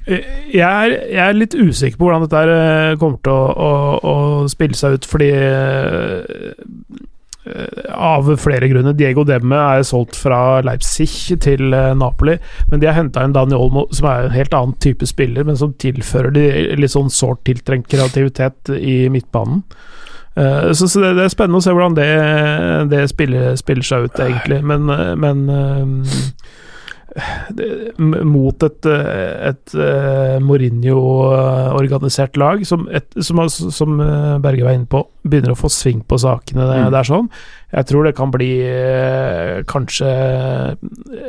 Jeg er, jeg er litt usikker på hvordan dette eh, kommer til å, å, å spille seg ut, fordi eh, eh, Av flere grunner. Diego Demme er solgt fra Leipzig til Napoli, men de har henta inn Dani Olmo, som er en helt annen type spiller, men som tilfører de litt sånn sårt tiltrengt kreativitet i midtbanen. Så, så det, det er spennende å se hvordan det, det spiller, spiller seg ut, egentlig. Men, men mot et, eh, et eh, Mourinho-organisert lag, som, et, som, som eh, Berge var inne på, begynner å få sving på sakene. Det, Mm. det er sånn. Jeg tror det kan bli kanskje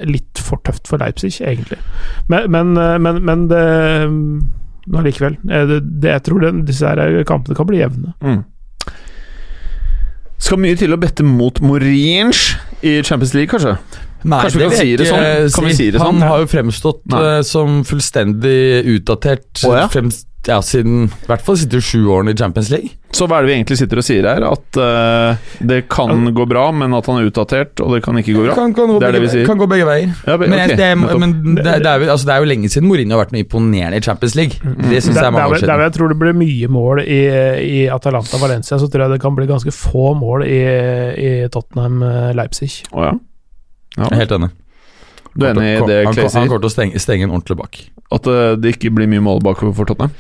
litt for tøft for Leipzig, egentlig. Men, men, men, men det men allikevel. Det, det, jeg tror det, disse her kampene kan bli jevne. Mm. Skal mye til å bette mot Mourinho i Champions League, kanskje? Nei, Kanskje vi kan si det sånn? Kan vi si det Han sånn? har jo fremstått Nei. eh, som fullstendig utdatert Oh, ja? fremst, ja, siden I hvert fall sitter sju årene i Champions League. Så hva er det vi egentlig sitter og sier her? At uh, det kan gå bra, men at han er utdatert, og det kan ikke gå bra? Kan, kan, gå Det er det vi sier. kan gå begge veier. Ja, be- Men, okay, det, er- men det, er- det, er, jo- altså, det er jo lenge siden Mourinho har vært noe imponerende i Champions League. Mm. Det syns jeg er mange år år der siden. jeg tror det blir mye mål i, i Atalanta Valencia, så tror jeg det kan bli ganske få mål i, i Tottenham eh, Leipzig. Oh, ja. Ja. Jeg er helt enig. Du er enig i det han, sier? han kommer til å stenge, stenge en ordentlig bak. At eh, det ikke blir mye mål bakover for Tottenham?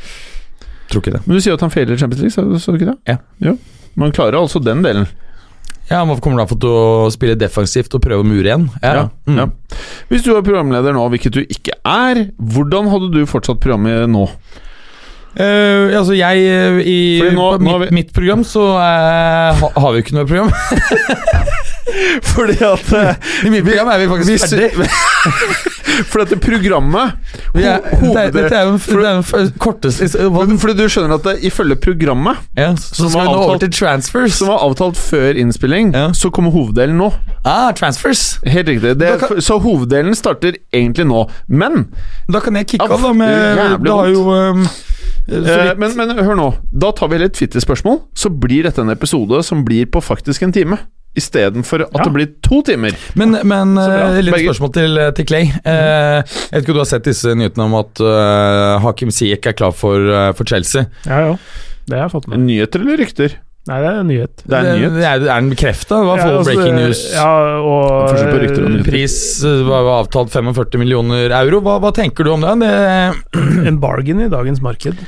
Tror ikke det. Men du sier at han feiler Champions League, sa du sa du ikke det? Ja. Men han klarer altså den delen. Ja, Han kommer da til å spille defensivt og prøve å mure igjen. Ja, Ja, Mm. ja. Hvis du er programleder nå, hvilket du ikke er, hvordan hadde du fortsatt programmet nå? Uh, altså jeg eh, I nå mitt, vi- mitt program så uh, ha, har vi jo ikke noe program. Fordi at I mitt program er vi faktisk ferdig. For dette programmet ho- det, er- dette er jo er korteste Fordi du skjønner at det, ifølge programmet, ja, Så Som var avtalt- som var avtalt før innspilling, Ja. så kommer hoveddelen nå. Ah, transfers. Helt riktig. Det, kan- så hoveddelen starter egentlig nå. Men Da kan jeg kicke av, da. Med, det har jo um, Eh, men, men hør nå, da tar vi heller et Twitter-spørsmål. Så blir dette en episode som blir på faktisk en time. Istedenfor at Ja. det blir to timer. Men, men eh, litt spørsmål til, til Clay. Eh, jeg vet ikke om du har sett disse nyhetene om at uh, Hakim Siek er klar for, uh, for Chelsea? Ja, ja. Det har jeg fått med. Nyheter eller rykter? Nei, det er en nyhet. Det er en nyhet. Det er, er den bekrefta? Det var Ja, full altså, breaking news. Ja, og. Pris eh, var var avtalt 45 millioner euro. Hva, hva tenker du om det? det en bargain i dagens marked.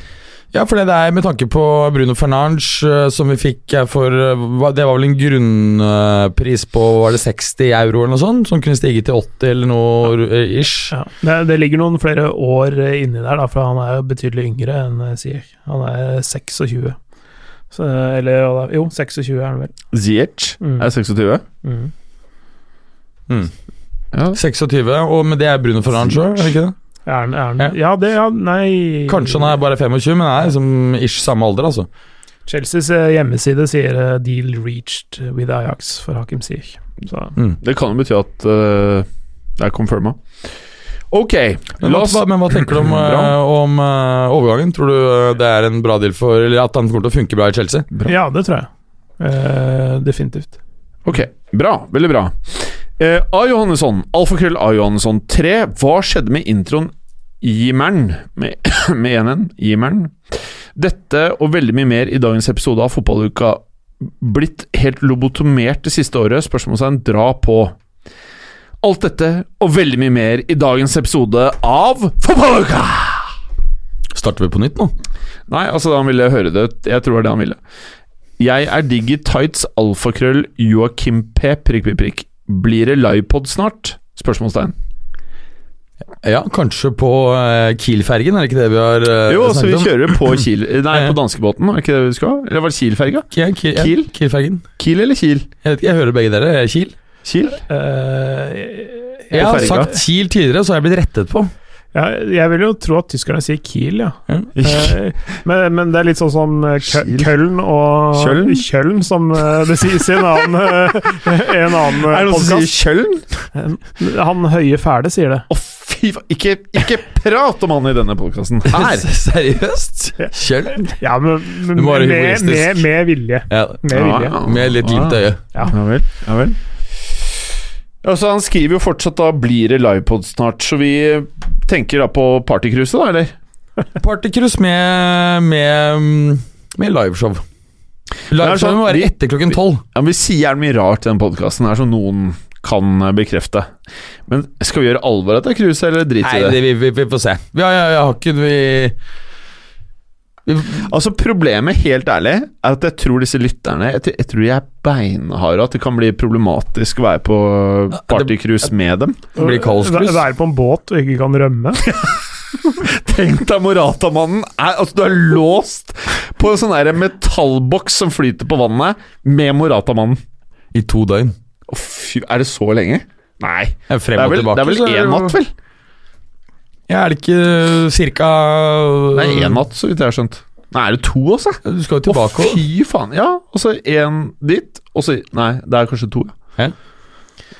Ja, for det er med tanke på Bruno Fernange, eh, som vi fikk eh, for eh, Det var vel en grunnpris på var det 60 euro eller noe sånt? Som kunne stige til 80 eller noe ish. Ja. Det, det ligger noen flere år inni der, da, for han er jo betydelig yngre enn Ziyech. Han er 26. Så, eller jo, 26 er han vel. Ziyech Mm. er 26. Mm. Mm. Ja. 26, og men det er Bruno Fernange òg, er det ikke det? Er han, er han, Ja. ja. det ja, Nei Kanskje han er bare 25, men er liksom ish samme alder, altså. Chelseas eh, hjemmeside sier eh, 'deal reached with Ajax' for Hakim Ziyech. Så Mm. Det kan jo bety at uh, det er confirma. Ok, Men la hva, oss hva- men hva tenker du om, om uh, overgangen? Tror du det er en bra deal for Eller at han kommer til å funke bra i Chelsea? Bra. ja, det tror jeg. Uh, definitivt. Ok, bra. Veldig bra. Eh, A. Johannesson, alfakrøll A. Johannesson 3. Hva skjedde med introen Jimern? Med, med enen Jimern. Dette og veldig mye mer i dagens episode av Fotballuka blitt helt lobotomert det siste året? Spørsmålstegn dra på. Alt dette og veldig mye mer i dagens episode av Fotballuka! Starter vi på nytt nå? Nei, altså han ville høre det. Jeg tror det er det han ville. Jeg er digg i tights, alfakrøll, Joakim P, prikk, prikk, prikk. Blir det livepod snart? Spørsmålstegn. Ja, kanskje på uh, Kiel-fergen, er det ikke det vi har uh, Jo, så vi om? kjører på Kiel Nei, på danskebåten, er det ikke det vi skal? Eller var det Kiel-ferga? Ja, Kiel, ja, Kiel? Kiel-fergen. Kiel eller Kiel? Jeg, vet ikke, jeg hører begge dere. Kiel? Kiel? Uh, Jeg har sagt Kiel tidligere, så har jeg blitt rettet på. Ja, jeg vil jo tro at tyskerne sier Kiel, ja. Eh, men, men det er litt sånn som eh. Køln og Kjøln? Kjøln, som eh, det sies i en annen, en annen Er det noen som sier. Kjøln? Han høye fæle sier det. Å, fy faen. Ikke, ikke prat om han i denne podkasten. Her! Seriøst? Kjøln? Ja, men, men med, med, med vilje. Ja, Med vilje. med litt glimt i øyet. Ja. Ja vel. Ja vel. Altså, han skriver jo fortsatt da 'blir det livepod snart', så vi tenker da på partycruiset, da, eller? Partycruise med, med, mm, med liveshow. Liveshow sånn, må være etter klokken tolv. Ja, Vi sier gjerne mye rart i den podkasten her som noen kan eh, bekrefte. Men skal vi gjøre alvor av dette cruiset, eller drite Nei, i det? det, vi, vi, vi får se. Vi har, jeg, jeg har ikke vi, vi, Altså Problemet, helt ærlig, er at jeg tror disse lytterne Jeg, tror- jeg tror de er beinharde, at det kan bli problematisk å være på partycruise med dem. Blir Være på en båt og ikke kan rømme. Tenk deg Morata-mannen er Altså, du er låst på en sånn metallboks som flyter på vannet, med Morata-mannen. I to døgn. Å, fy, er det så lenge? Nei. Er det er vel én natt, vel? Ja, er det ikke cirka er én natt, så vidt jeg har skjønt. Nei, er det to også? Du skal jo tilbake Å, fy faen. Ja, og så én dit, og så Nei, det er kanskje to. Ja.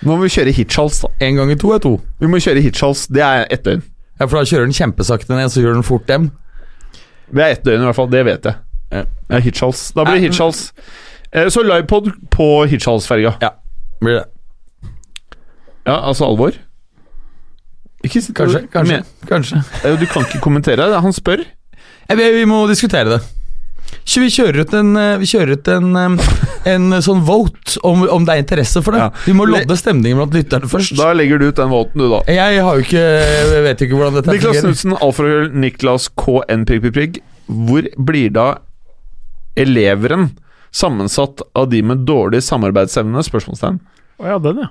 Nå må vi kjøre hitchhals, da. En gang i to er to. Vi må kjøre hitchhals. Det er ett døgn. Ja, For da kjører den kjempesakte ned, så gjør den fort dem. Det er ett døgn i hvert fall, det vet jeg. Ja. Ja, hitchhals. Da blir det hitchhals. Eh, Så livepod på hitchhals-ferga. Blir det. Ja, altså alvor. Ikke sitt Kanskje. Kanskje. kanskje. Eh, Du kan ikke kommentere det. Han spør. Vi, må diskutere det. Så vi kjører ut en, eh, vi kjører ut en, eh, en sånn vote om, om det er interesse for det. Ja. Vi må lodde stemningen blant lytterne først. Da legger du ut den voten, du, da. Jeg har jo ikke Jeg vet ikke hvordan dette Niklas. Knutsen, alfakrøll, Niklas KN, prikk, prikk, prikk. Hvor blir da eleveren sammensatt av de med dårlig samarbeidsevne? Spørsmålstegn. Å ja, den, ja.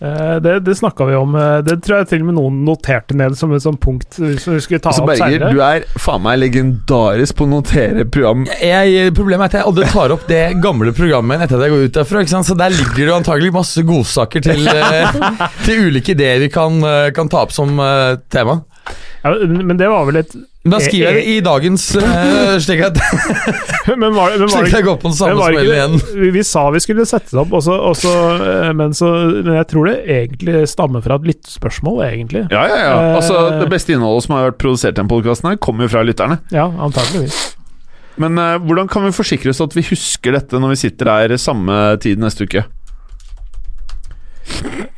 Eh, Det, det snakka vi om. eh, Det tror jeg til og med noen noterte ned som et sånt punkt som vi skulle ta Altså, opp Berger, senere. du er faen meg legendarisk på å notere program. jeg, Problemet er at jeg aldri tar opp det gamle programmet etter at jeg går ut derfra. Ikke sant? Så Der ligger det jo antagelig masse godsaker til, eh, til ulike ideer vi kan, kan ta opp som tema. Ja, men det var vel et Da skriver jeg det i dagens uh, slik at, Men var, det- men var slik det at jeg går på den samme smellen igjen. Vi, vi sa vi skulle sette det opp, og så- og så, eh, men, så, men jeg tror det egentlig stammer fra et lyttespørsmål, egentlig. Ja, ja, ja. Eh. Altså, Det beste innholdet som har vært produsert i denne podkasten, kommer jo fra lytterne. Ja, antageligvis. Men uh, hvordan kan vi forsikre oss at vi husker dette når vi sitter der samme tid neste uke?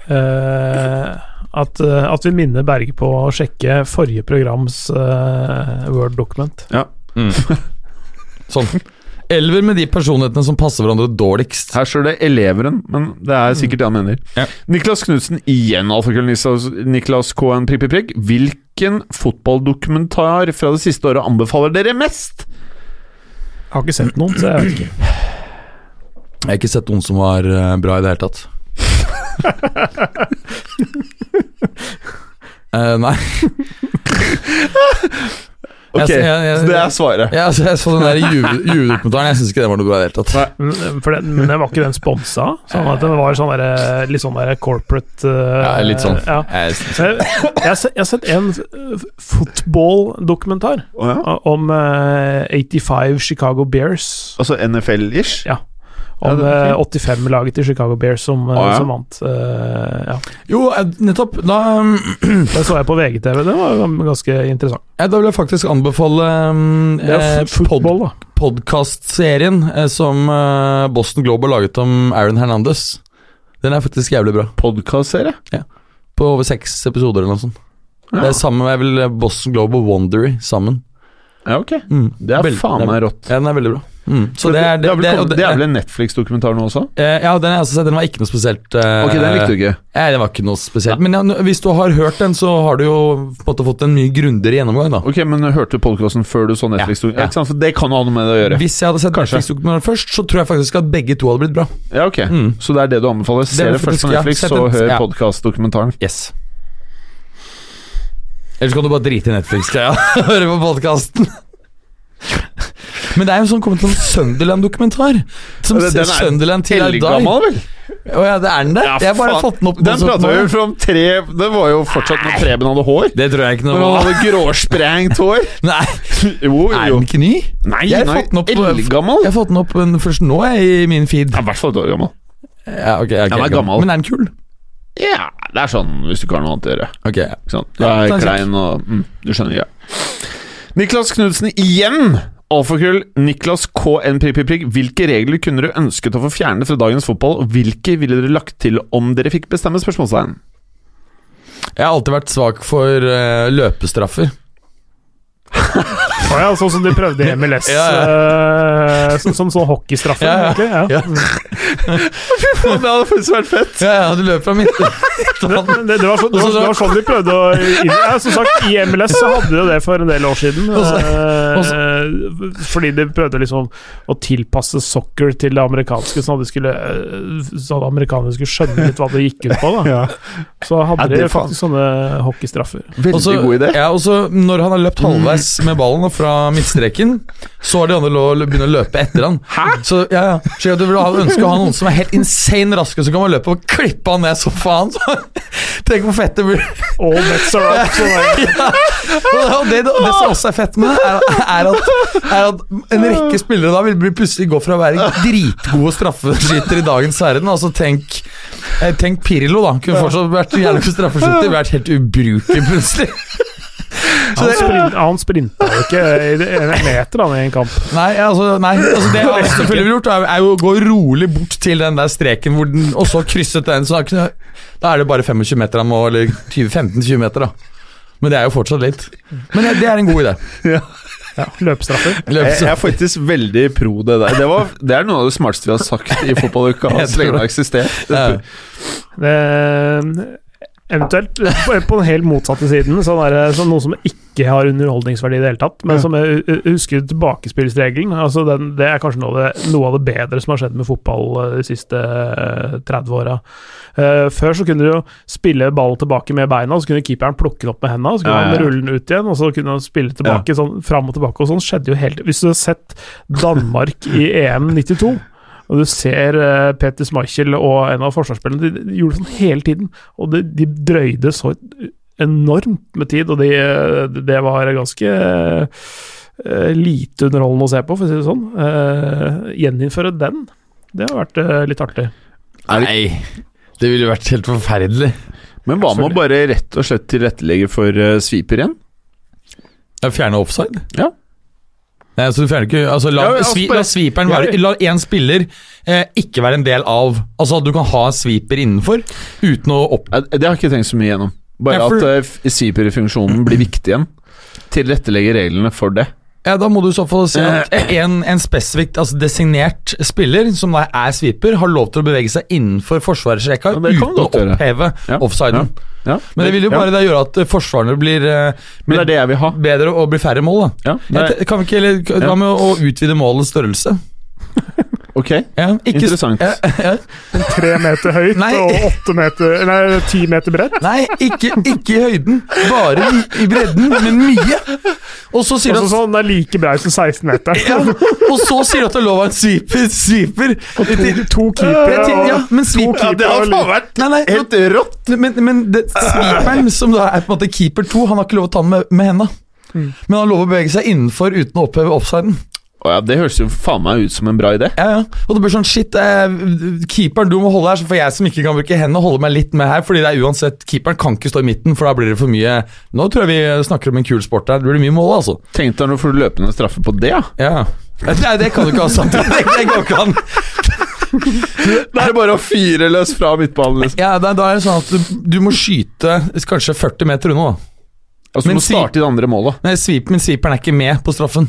Eh, at, eh, at vi minner Berge på å sjekke forrige programs uh, Word-dokument. Sånn. Elver med de personlighetene som passer hverandre dårligst. Her står det 'eleveren', men det er sikkert det han mener. Ja. Niklas Knutsen, igjen alfakrøll Niklas, Niklas K.N. Prikk, prikk, prikk. Hvilken fotballdokumentar fra det siste året anbefaler dere mest? Jeg har ikke sett noen, så jeg vet ikke. Jeg har ikke sett noen som var eh, bra i det hele tatt. Eh, nei. Ok, Jeg- jeg- jeg- så det er svaret. Ja, altså, jeg så den der juvedokumentaren. Jeg syns ikke det var noe bra i det hele tatt. Men, for det, men det var ikke den sponsa? Sånn at den var sånn der, litt sånn der corporate uh, Ja, litt sånn. Ja. Jeg, Jeg, jeg, har sett- jeg har sett en eh, fotballdokumentar oh, ja. om uh, 85 Chicago Bears. Altså NFL-ish? Ja. Om Ja, det er eh, 85-laget til Chicago Bears som, ah, ja. som vant. Uh, ja. jo, nettopp. Da, Det så jeg på VGTV, det var ganske interessant. ja, da vil jeg faktisk anbefale um, eh, pod podkastserien eh, som eh, Boston Globe har laget om Aaron Hernandez. Den er faktisk jævlig bra. Podkastserie? På over seks episoder eller noe sånt. Ja. Det er sammen med vel Boston Globe og Wondery sammen. ja, ok. Mm. Det er faen meg rått. Ja, den er veldig bra. Mm. Så det er, det, er vel, det- det er vel en Netflix-dokumentar nå også? Eh, Ja, den sett. Den var ikke noe spesielt. eh, Ok, den likte du ikke. Nei, det var ikke noe spesielt. Men ja, hvis du har hørt den, så har du jo på en måte fått en mye grundigere gjennomgang, da. Ok, Men hørte du podkasten før du så Netflix? Ja, ja. Ikke sant? For det kan jo ha noe med det å gjøre. Hvis jeg hadde sett Netflix-dokumentaren først, så tror jeg faktisk at begge to hadde blitt bra. Ja, ok Mm. Så det er det du anbefaler? Se Det det først på Netflix, så en, hør ja. podkast-dokumentaren. Yes. Ellers kan du bare drite i Netflix-greia og høre på podkasten. Men det er jo sånn kommet en Sunderland-dokumentar. Som ser er Sunderland til I dag. Å ja, det er den det? Ja, jeg har bare fått den opp Den på prata sånn- vi jo om tre Det var jo fortsatt når Preben hadde hår. Det tror jeg ikke Når noe han hadde gråsprengt hår. Nei, Jo, er den ikke ny? Nei, Jeg har nei, fått den opp- eldgammel. Jeg har fått den opp en- først nå jeg, i min feed. Ja, I hvert fall et år gammel. Ja, ok, ok, Den er gammel. Men er den kul? Ja, det er sånn hvis du ikke har noe annet å gjøre. Ok, Ikke sant? Du Ja, er ja, klein og mm, Du skjønner ikke. Niklas Knudsen igjen! Alfakrøll Niklas KN prikk, prikk, prikk. Hvilke regler kunne dere ønsket å få fjernet fra dagens fotball, og hvilke ville dere lagt til om dere fikk bestemme? spørsmålstegn Jeg har alltid vært svak for uh, løpestraffer. Å ja, sånn som de prøvde i MLS. Ja, eh, som, som sånn hockeystraffe, Ja, ja. egentlig. Ja. Ja. det hadde faktisk vært fett! Ja, ja, du løper fra midten. Det, det, det, var så, det, var, det var sånn de prøvde å inn, ja, Som sagt, i MLS så hadde de jo det for en del år siden. Og så- eh, fordi de prøvde liksom å tilpasse soccer til det amerikanske, sånn at de skulle sånn at amerikanerne skulle skjønne litt hva det gikk ut på. da Så hadde Ja, de faen. faktisk sånne hockeystraffer. Veldig også, god idé. Ja, også, når han har løpt halvveis med ballen fra midtstreken, så har de andre lov å begynne å løpe etter han. Hæ? Så ja, ja. Så du vil ha, ønske å ha noen som er helt insane raske, så kan man løpe og klippe han ned så faen. Så, tenk hvor fett det blir. All bets are up. Så det, Og det, det, det som også er fett med det, er, er, at, er at en rekke spillere da vil bli plutselig gå fra å være dritgode straffeskyttere i dagens verden. Altså tenk, eh, tenk Pirlo, da. Kunne fortsatt vært jævlig god straffeskytter, vært helt ubrukelig plutselig. han, sprint, han sprinta jo ikke en meter han, i en kamp. Nei, altså, nei, altså det han selvfølgelig ville gjort, er, jo å gå rolig bort til den der streken, hvor den, og så krysset den. Så da er det bare 25 meter han må, eller 15-20 meter, da. Men det er jo fortsatt litt. Men det, det er en god idé. Ja, løpestraffer. Jeg, jeg er faktisk veldig pro det der. Det, var, det er noe av det smarteste vi har sagt i fotballuka. Så lenge det har eksistert. Ja. Det, eventuelt på, den helt motsatte siden, sånn der, sånn noe som ikke har underholdningsverdi i det hele tatt, men som jeg husker tilbakespillsregelen. Altså den, det er kanskje noe av, det, noe av det bedre som har skjedd med fotball eh, de siste eh, 30 åra. Eh, før så kunne du jo spille ballen tilbake med beina, så kunne keeperen plukke den opp med hendene, så kunne han rulle den ut igjen, og så kunne han spille tilbake sånn fram og tilbake. Og sånn skjedde jo helt Hvis du har sett Danmark i EM 92 og du ser uh, Peter Schmeichel og en av forsvarsspillerne, de, de gjorde det sånn hele tiden. Og de, de drøyde så enormt med tid, og de, det var ganske uh, lite underholdende å se på, for å si det sånn. Uh, gjeninnføre den, det har vært uh, litt artig. Nei, det ville vært helt forferdelig. Men hva med å bare rett og slett tilrettelegge for uh, sweeper igjen? Fjerne offside? Ja. Nei, altså du fjerner ikke altså, La, Ja, altså, svi, la sviperen være La én spiller eh, ikke være en del av Altså at du kan ha sweeper innenfor uten å opp... Eh, Det har jeg ikke tenkt så mye gjennom. Bare Ja, for- at uh, sweeper-funksjonen blir viktig igjen. Tilrettelegge reglene for det. Ja, Da må du i så fall si at en, en spesifikt altså designert spiller, som da er sweeper, har lov til å bevege seg innenfor forsvarsrekka Ja, uten å oppheve Ja, offsiden. Ja, Men det vil jo bare gjøre at forsvarene forsvarerne blir, eh, Men det er det jeg vil ha. bedre og blir færre mål. da Ja, Kan vi ikke eller, Hva med å utvide målets størrelse? ok, Ja, ikke, interessant. Ja, ja. Tre meter høyt Nei. og åtte meter Nei, ti meter bredt. Nei, ikke, ikke i høyden, bare i, i bredden, men mye. Og så sier du Altså at sånn, Den er like brei som 16-meteren. ja, Og så sier du at det lov å ha en sweeper. sweeper. To, to keepere Ja, ja, men sweeper Ja, det har faen vært Nei, nei, helt rått! men, men det, sweeperen, som da er på en måte keeper 2, han har ikke lov å ta den med, med henda. Mm. Men han lover å bevege seg innenfor uten å oppheve offsiden. Å ja, det høres jo faen meg ut som en bra idé. Ja, ja. Og det blir sånn shit, eh, keeperen du må holde her, så får jeg som ikke kan bruke hendene, holde meg litt med her. Fordi det er uansett, keeperen kan ikke stå i midten, for da blir det for mye Nå tror jeg vi snakker om en kul sport her. Det blir mye mål, altså. Tenk deg du får løpende straffe på det, ja. Ja. Nei, det kan du ikke ha samtidig. Det, det går ikke an. Det er bare å fyre løs fra midtbanen. Liksom. Ja, da, er det sånn at du, du må skyte kanskje 40 meter unna. da Altså, du må starte i det andre målet. Nei, sweep, Men sweeperen er ikke med på straffen.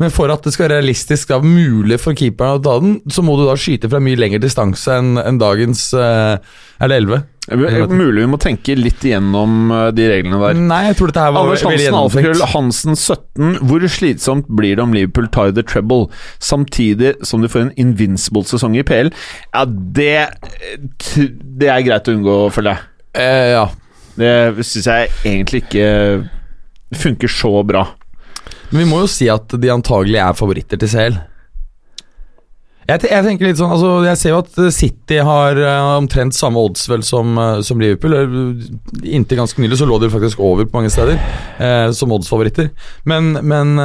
Men for at det skal være realistisk da, mulig for keeperen å ta den, så må du da skyte fra mye lengre distanse enn en dagens eh, Er det 11? Mulig vi må tenke litt igjennom eh, de reglene der. Nei, jeg tror dette her var Anders Hansen, alfakrøll. Hansen 17. Hvor slitsomt blir det om Liverpool tar the treble, samtidig som de får en invincible-sesong i PL? Ja, det Det er greit å unngå, føler jeg. Eh, ja. Det syns jeg egentlig ikke funker så bra. Men vi må jo si at de antagelig er favoritter til CL. Jeg, jeg tenker litt sånn, altså jeg ser jo at City har eh, omtrent samme odds vel som, eh, som Liverpool. Eh, Inntil ganske nylig så lå de faktisk over på mange steder eh, som oddsfavoritter. Men, men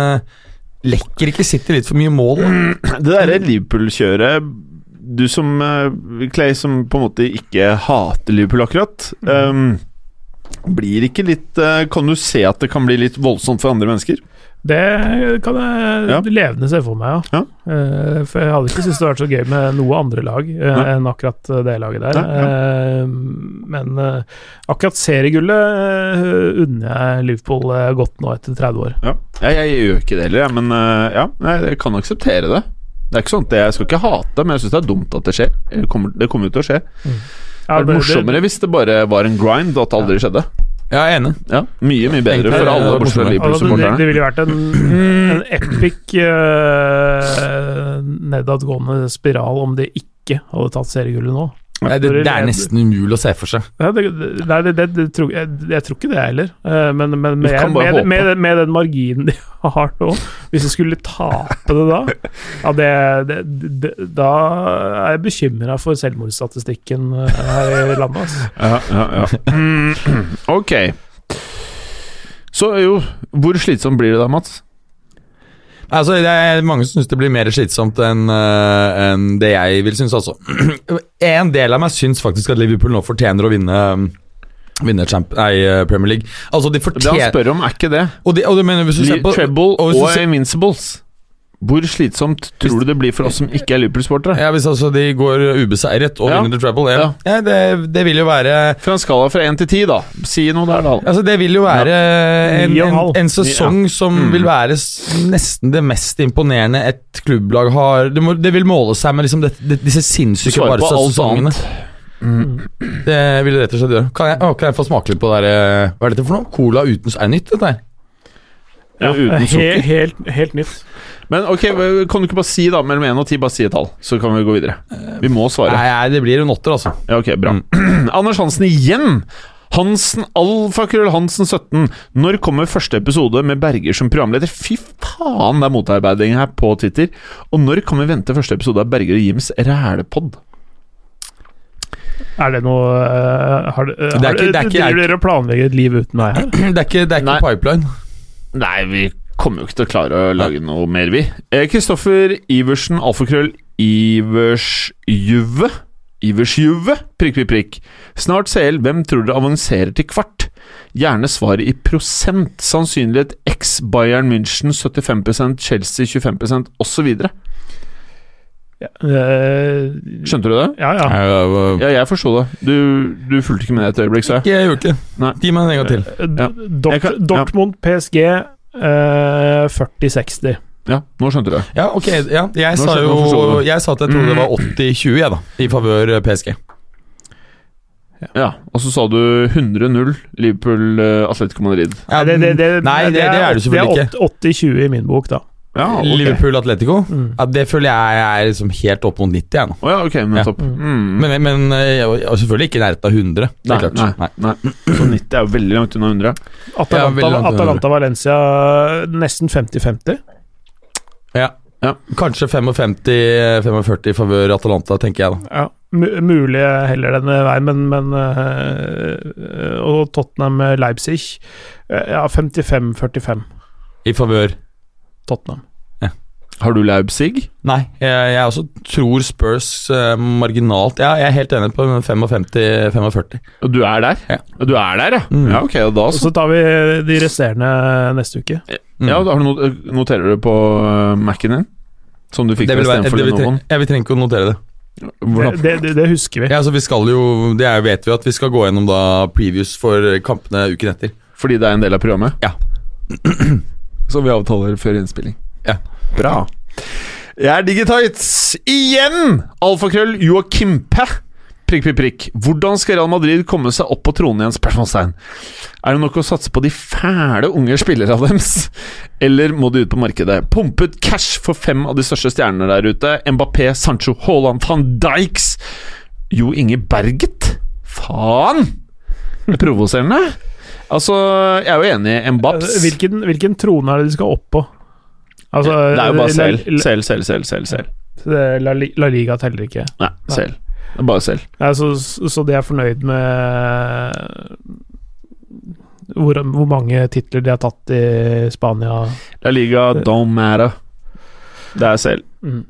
lekker ikke City litt for mye mål? da? Det derre Liverpool-kjøret Du som Clay, som på en måte ikke hater Liverpool akkurat um, Blir ikke litt Kan du se at det kan bli litt voldsomt for andre mennesker? Det kan jeg Ja. levende se for meg, ja. Eh, for jeg hadde ikke syntes det hadde vært så gøy med noe andre lag uh, enn akkurat det laget der. Eh, men eh, akkurat seriegullet uh, unner jeg Liverpool eh, godt nå etter 30 år. Ja, jeg, jeg gjør ikke det heller, men eh, ja, jeg kan akseptere det. Det er ikke sånn at Jeg skal ikke hate men jeg syns det er dumt at det skjer. Det kommer, det kommer jo til å skje. Ja, det er det- morsommere hvis det bare var en grind, og at det aldri skjedde. Ja, jeg er enig. Ja, Mye mye bedre for alle, bortsett fra. Altså, det, Liverpool-supporterne. det ville vært en, en epic uh, nedadgående spiral om de ikke hadde tatt seriegullet nå. Nei, det, det er nesten umulig å se for seg. Ja, det, nei, det, tror, jeg, jeg tror ikke det heller, Eh, men, men med, jeg, med, med, med den marginen de har nå, hvis de skulle tape det da ja, Da er jeg bekymra for selvmordsstatistikken eh, her i landet. Altså. Ja, ja, ja. Mm, ok. Så jo, hvor slitsomt blir det da, Mats? Altså, det er Mange syns det blir mer slitsomt enn eh, enn det jeg vil synes, altså. En del av meg syns faktisk at Liverpool nå fortjener å vinne Vinne Champ nei, eh, Premier League. Altså, de Det han fortjener spør om, er ikke det. Og, de, og de mener hvis du ser på Treble og og Invincibles. Hvor slitsomt tror du det blir for oss som ikke er Liverpool-sportere? ja, Hvis altså de går ubeseiret og Ja. vinner The Trouble, ja. Ja. ja det, det vil jo være Fra en skala fra én til ti, da. Si noe der, da. Altså Det vil jo være en, en en, en sesong som Mm. vil være nesten det mest imponerende et klubblag har Det, må, det vil måle seg med liksom det, det, disse sinnssyke Barca-sesongene. Mm. Det vil det rett og slett gjøre. Kan jeg, å, kan jeg få smake litt på det der eh, Hva er dette for noe? Cola uten Er nytt, dette her? Ja, uten sukker. helt, helt nytt. Men ok, kan du ikke bare si da mellom én og ti? Bare si et tall, så kan vi gå videre. Vi må svare. Nei, nei, det blir en åtter, altså. Ja, ok, bra. Anders Hansen igjen! Hansen, Alfakrøll Hansen 17. Når kommer første episode med Berger som programleder? Fy faen, det er motarbeiding her på Twitter. Og når kan vi vente første episode av Berger og Jims rælepod? Er det noe uh, har, det- er har, ikke- det er ikke- Driver dere og planlegger et liv uten meg her? Det er ikke, det er ikke Nei. pipeline. Nei, vi kommer jo ikke til å klare å lage noe mer, vi. Eh, Kristoffer Iversen, alfakrøll Iversjuve. Iversjuve, prikk, prikk, prikk. Snart CL, hvem tror dere avanserer til kvart? Gjerne svaret i prosent. Sannsynlighet X Bayern München 75% Chelsea 25% osv. Ja, øh, Skjønte du det? ja, ja. Ja, jeg forsto det. Du, du fulgte ikke med et øyeblikk, sa jeg. jeg gjorde ikke Nei. Gi meg en gang til. Eh, Ja. Dort, kan- ja. Dortmund, PSG eh, 40-60. Ja, nå skjønte du det. Ja, ok. Ja, jeg, sa jo. Jeg sa at jeg trodde det var 80-20, jeg, da. I favør eh, PSG. Ja, Og så sa du 100-0 Liverpool eh, Madrid. Ja, det, det, det, nei, det, det er det selvfølgelig ikke. Det er 80-20 i min bok, da. Ja, okay. Liverpool Atletico? Mm. Ja, det føler jeg er liksom helt opp mot 90, jeg nå. Oh, ja, ok, nettopp. Ja. Mm. Men, men eh, selvfølgelig ikke i nærheten av 100. Det Nei, klart. nei, nei. Så 90 er jo veldig langt unna 100. Atalanta, veldig langt unna. Atalanta Valencia nesten 50-50. Ja. Ja. Kanskje 55-45 i favør Atalanta, tenker jeg da. Ja, mu- mulig heller denne veien, men, men øh, Og Tottenham Leipzig eh, Ja, 55-45 I favør Tottenham. Har du Leipzig? Nei, jeg, jeg også tror Spurs eh, marginalt Ja, jeg er helt enig på 55-45. Og du er der? Ja. Du er der, ja? Mm. Ja, ok, og da Og så. så tar vi de resterende neste uke. Mm. Ja, da har du not noterer du på uh, Mac-en din? Som du fikk istedenfor Lenovoen? ja, vi trenger ikke å notere det. Det, det, det husker vi. Ja, altså vi skal jo Det er, vet vi at vi skal gå gjennom da previews for kampene uken etter. Fordi det er en del av programmet? Ja. Som vi avtaler før innspilling. Ja. Bra. Jeg er Digitites igjen! Alfakrøll Joakimpe. Prikk, prikk, prikk. Hvordan skal Real Madrid komme seg opp på tronen igjen? Spørsmålstegn. Er det nok å satse på de fæle unge spillere av deres? Eller må de ut på markedet? Pumpet cash for fem av de største stjernene der ute. Mbappé, Sancho, Haaland, van Dijks Jo Inge Berget? Faen! Er provoserende. Altså, jeg er jo enig i Mbaps. Hvilken, hvilken trone er det de skal opp på? Altså, Det er jo bare selv. Selv, selv, selv, selv. selv. La, La Liga teller ikke. Nei, selv. Bare selv. Ja, så, så de er fornøyd med hvor, hvor mange titler de har tatt i Spania. La Liga don't matter. Det er selv. Mm.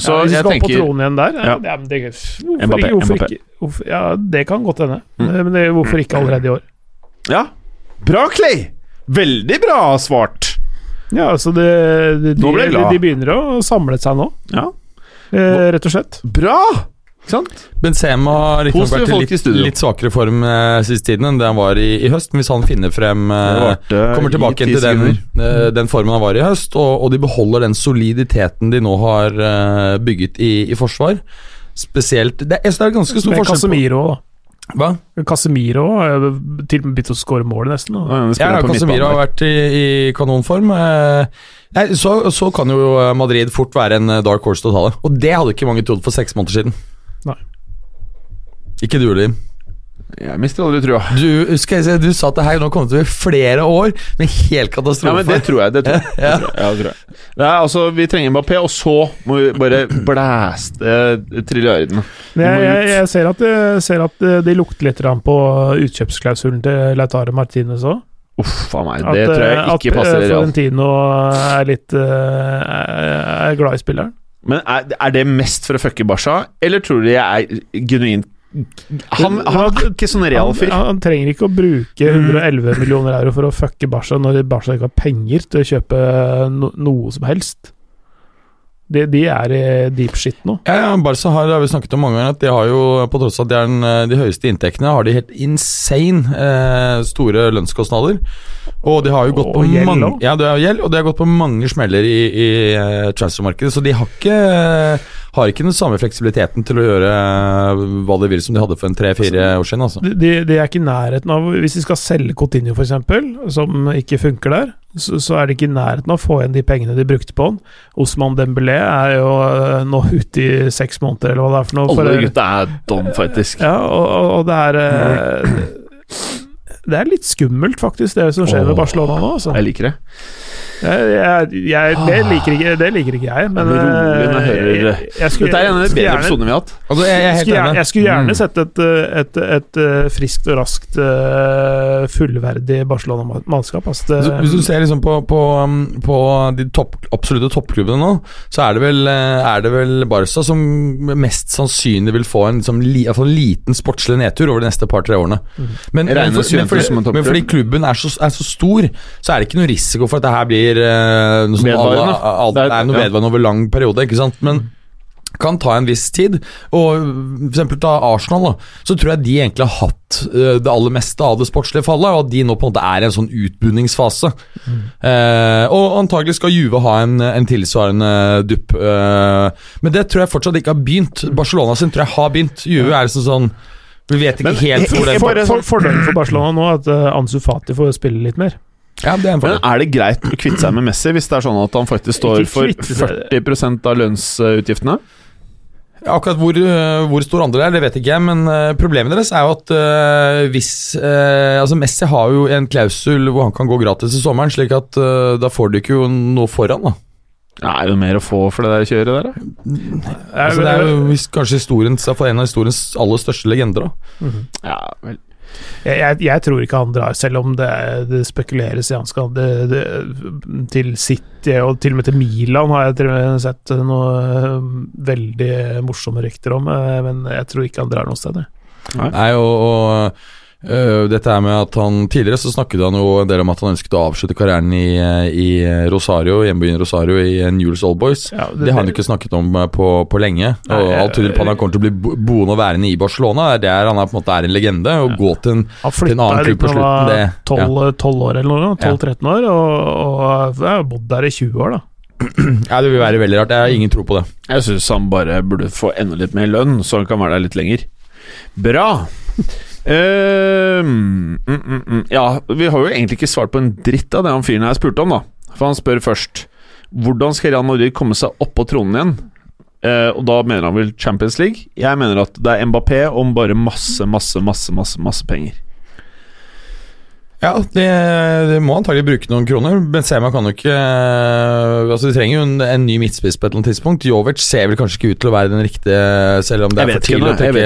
Så ja, hvis jeg skal opp på tronen igjen der Ja. ja. det, hvorfor, Mbappé, hvorfor Mbappé. ikke hvorfor, Ja, det kan godt hende. Mm. Men det, hvorfor ikke allerede i år? Ja. Bra, Clay! Veldig bra svart. Ja, altså det, de, Nå ble jeg de, glad. de begynner å samle seg nå, Ja. eh, rett og slett. Bra! Benzema har riktignok vært i litt, litt svakere form eh, siste tiden enn det han var i, i høst. Men hvis han finner frem eh, Kommer tilbake til den, eh, den formen han var i høst, og, og de beholder den soliditeten de nå har eh, bygget i, i forsvar. Spesielt det, Jeg synes det er ganske stor forskjell Casemiro òg, da. Hva? Casemiro har til og med begynt å skåre mål, nesten. og Ja, Casemiro har vært i, i kanonform. Eh, nei, så, så kan jo Madrid fort være en eh, dark horse til å ta det. Og det hadde ikke mange trodd for seks måneder siden. Nei. Ikke du, Lim. Jeg mister aldri trua. Du, skal jeg si, du sa at det her nå kommer til å bli flere år med helt katastrofe. Ja, men det tror jeg. Det tror jeg. Ja. Det tror jeg. Det tror jeg. Det er, altså, vi trenger Mbappé, og så må vi bare blæste trilliardene. Men jeg, jeg, jeg ser at, ser at eh, de lukter litt på utkjøpsklausulen til Lautare Martinez òg. Uff a meg, At, det tror jeg eh, ikke at, passer At Florentino er litt eh, er er glad i spilleren. Men er, er det mest for å fucke Barca, eller tror du jeg er genuint Han, han er ikke sånn real fyr. han trenger ikke å bruke 111 millioner euro for å fucke Barca når Barca ikke har penger til å kjøpe no, noe som helst. De, de er i deep shit nå. Ja, ja, Barca har, det har vi snakket om mange ganger, at de har jo, på tross av at de er den, eh, de høyeste inntektene, har de helt insane eh, store lønnskostnader. Og de har jo gått på Og gjeld mange. Ja, det gjeld, og de har gått på mange smeller i, i eh, transfermarkedet, så de har ikke, har ikke den samme fleksibiliteten til å gjøre eh, hva de vil som de hadde for en tre-fire år siden. Altså. De, de, er ikke i nærheten av Hvis de skal selge Coutinho, f.eks., som ikke funker der, så, så er de ikke i nærheten av å få igjen de pengene de brukte på han. Osman Dembélé er jo eh, nå ute i seks måneder, eller hva det er for noe. Alle gutta er dom, faktisk. Ja, og, og, og det er eh, Det er litt skummelt, faktisk, det som skjer med Barcelona nå. Altså. Jeg liker det. Jeg, jeg, jeg, det, liker ikke, det liker ikke jeg, men Jeg jeg eh, jeg, jeg skulle, Dette er en av de bedre episodene vi har hatt. Altså, jeg, jeg jeg helt skulle, gjerne, enig. jeg skulle gjerne Mm. sett et, eh, et, et, eh, friskt og raskt eh, fullverdig Barcelona-mannskap. Altså det, Hvis du ser liksom på, på, um, på de topp, absolutte toppklubbene nå, så er det, vel, eh, er det vel Barca som mest sannsynlig vil få en, liksom, li, en liten sportslig nedtur over de neste par-tre årene. Men, men, Regnes for, men, som en fordi, toppklubb? men fordi klubben er så, er så stor, så er det ikke noe risiko for at det her blir uh, noe som alle, Vedvarende. alle, Det er- er noe vedvarende over lang periode, ikke sant. Men kan ta en viss tid. Og eksempel ta Arsenal, da. Så tror jeg de egentlig har hatt eh, det aller meste av det sportslige fallet, og at de nå på en måte er i en sånn utbunningsfase. Eh, og antagelig skal Juve ha en, en tilsvarende dupp. eh, men det tror jeg fortsatt ikke har begynt. Barcelona sin tror jeg har begynt. Juve er liksom sånn Vi vet ikke Men- helt hvor for, det for, Fordelen for Barcelona nå er at uh, Ansu Fati får spille litt mer. Ja, det er en Men er det greit å kvitte seg med Messi hvis det er sånn at han faktisk står for 40% av lønnsutgiftene? Akkurat hvor, øh, hvor stor andel det er, det vet ikke jeg, men øh, problemet deres er jo at øh, hvis øh, Altså, Messi har jo en klausul hvor han kan gå gratis i sommeren, slik at øh, da får du ikke jo noe foran, da. Ja, er det mer å få for det der kjøret der, da? Altså, det er jo kanskje historien, en av historiens aller største legender, da. Ja, vel. Jeg, jeg, jeg tror ikke han drar, selv om det, det spekuleres i han skal det, det, til City og til og med til Milan har jeg til og med sett noe eh, veldig morsomme rykter om, eh, men jeg tror ikke han drar noe sted. jeg. Nei, og, og øh, dette er med at han Tidligere så snakket han jo en del om at han ønsket å avslutte karrieren i, i Rosario, hjembyen Rosario i Newell's Old Boys. Ja, Det har han jo ikke snakket om eh, på, på lenge. Nei, og Alt tyder på at han kommer til å bli bo- boende og værende i Barcelona. Det er der han er, på en måte er en legende. Og gå til en til en annen klubb på slutten det- 12, 12 år eller noe, 12-13 år, og, og jeg har bodd der i 20 år, da. Ja, det vil være veldig rart. Jeg har ingen tro på det. Jeg syns han bare burde få enda litt mer lønn, så han kan være der litt lenger. Bra. Mm, mm, mm. Ja, vi har jo egentlig ikke svart på en dritt av det han fyren her spurte om, da. For han spør først hvordan skal Real Madrid komme seg opp på tronen igjen. Uh, og da mener han vel Champions League. Jeg mener at det er Mbappé om bare masse, masse, masse, masse, masse penger. Ja, det, de må antagelig bruke noen kroner. Benzema kan jo ikke Altså De trenger jo en, en ny midtspiss på et eller annet tidspunkt. Jovic ser vel kanskje ikke ut til å være den riktige, selv om det er for tidlig å jeg trekke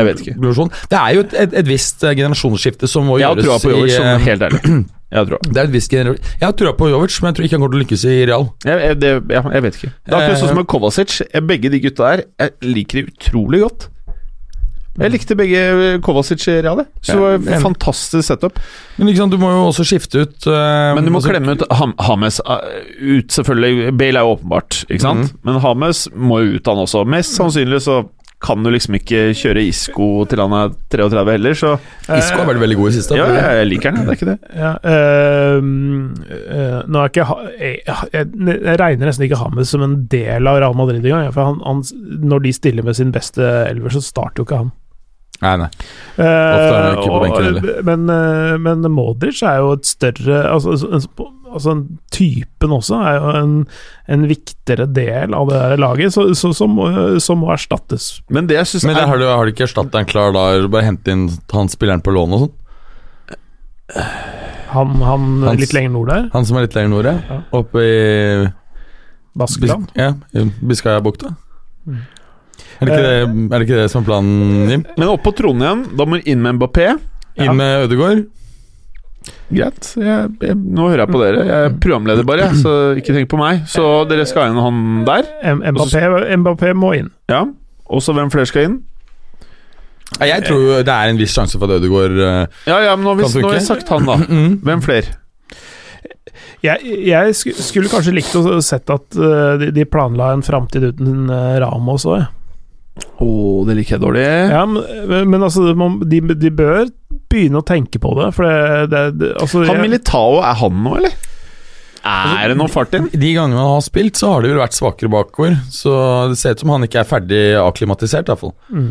jeg vet ikke. konklusjon. Det er jo et, et, et visst eh, generasjonsskifte som må Jeg har gjøres troa på Jovic, som eh, helt ærlig. Jeg har. Det er et visst Jeg har trua på Jovic, men jeg tror ikke han kommer til å lykkes i Real. Jeg, jeg, det, ja, jeg vet ikke. Det er akkurat sånn som med Kovacic. Begge de gutta der Jeg liker de utrolig godt. Jeg likte begge Kovacic i Real. Så det var Ja, fantastisk setup. Men ikke sant, du må jo også skifte ut uh, Men du må altså, klemme ut Ham Hames uh, ut, selvfølgelig. Bale er jo åpenbart, ikke sant? Men Hames må jo ut, han også. Mest sannsynlig så kan du liksom ikke kjøre Isco til han er 33 heller, så Isco har vært veldig god i siste. Ja, jeg liker han, det er ikke det. Ja, øh, øh, nå er ikke jeg, jeg, jeg regner nesten ikke Hames som en del av Real Madrid engang. ja, For han, han, når de stiller med sin beste elver, så starter jo ikke han. Nei, nei. Eh, Ofte er han ikke på benken heller. men, eh, men Modric er jo et større Altså, altså, altså typen også er jo en, en viktigere del av det der laget, så, så, som, må, som må erstattes. Men det jeg synes Men det, er har du, har du ikke erstatta en klar da? Bare hente inn han spilleren på lån og sånn? Han, han Hans- litt lenger nord der, Han som er litt lenger nord, ja. Ja. Oppe i Baskeland. Ja, i Biscayabukta. Mm. Er, det ikke det- er det ikke det som er planen, Jim? Men opp på tronen igjen. Da må du inn med Mbappé. Ja. Inn med Ødegaard? Greit. Jeg, jeg, nå hører jeg på dere. Jeg er programleder bare, så ikke tenk på meg. Så dere skal inn han der. Mbappé, Mbappé må inn. Ja. Og så hvem flere skal inn? Jeg tror det er en viss sjanse for at Ødegaard eh, Ja, ja, men nå har vi, Kan funke. nå har vi sagt han, da. mm. Hvem flere? Jeg, jeg skulle kanskje likt å sett at eh, de, planla en framtid uten uh, Ramos òg, jeg. oh, det liker jeg dårlig. Ja, men, men altså, de, de bør begynne å tenke på det, for det, det, det altså, Han Militao, er han nå, eller? Er det noe fart inn? De gangene han har spilt, så har det vel vært svakere bakover. Så det ser ut som han ikke er ferdig akklimatisert, i hvert fall. Mm.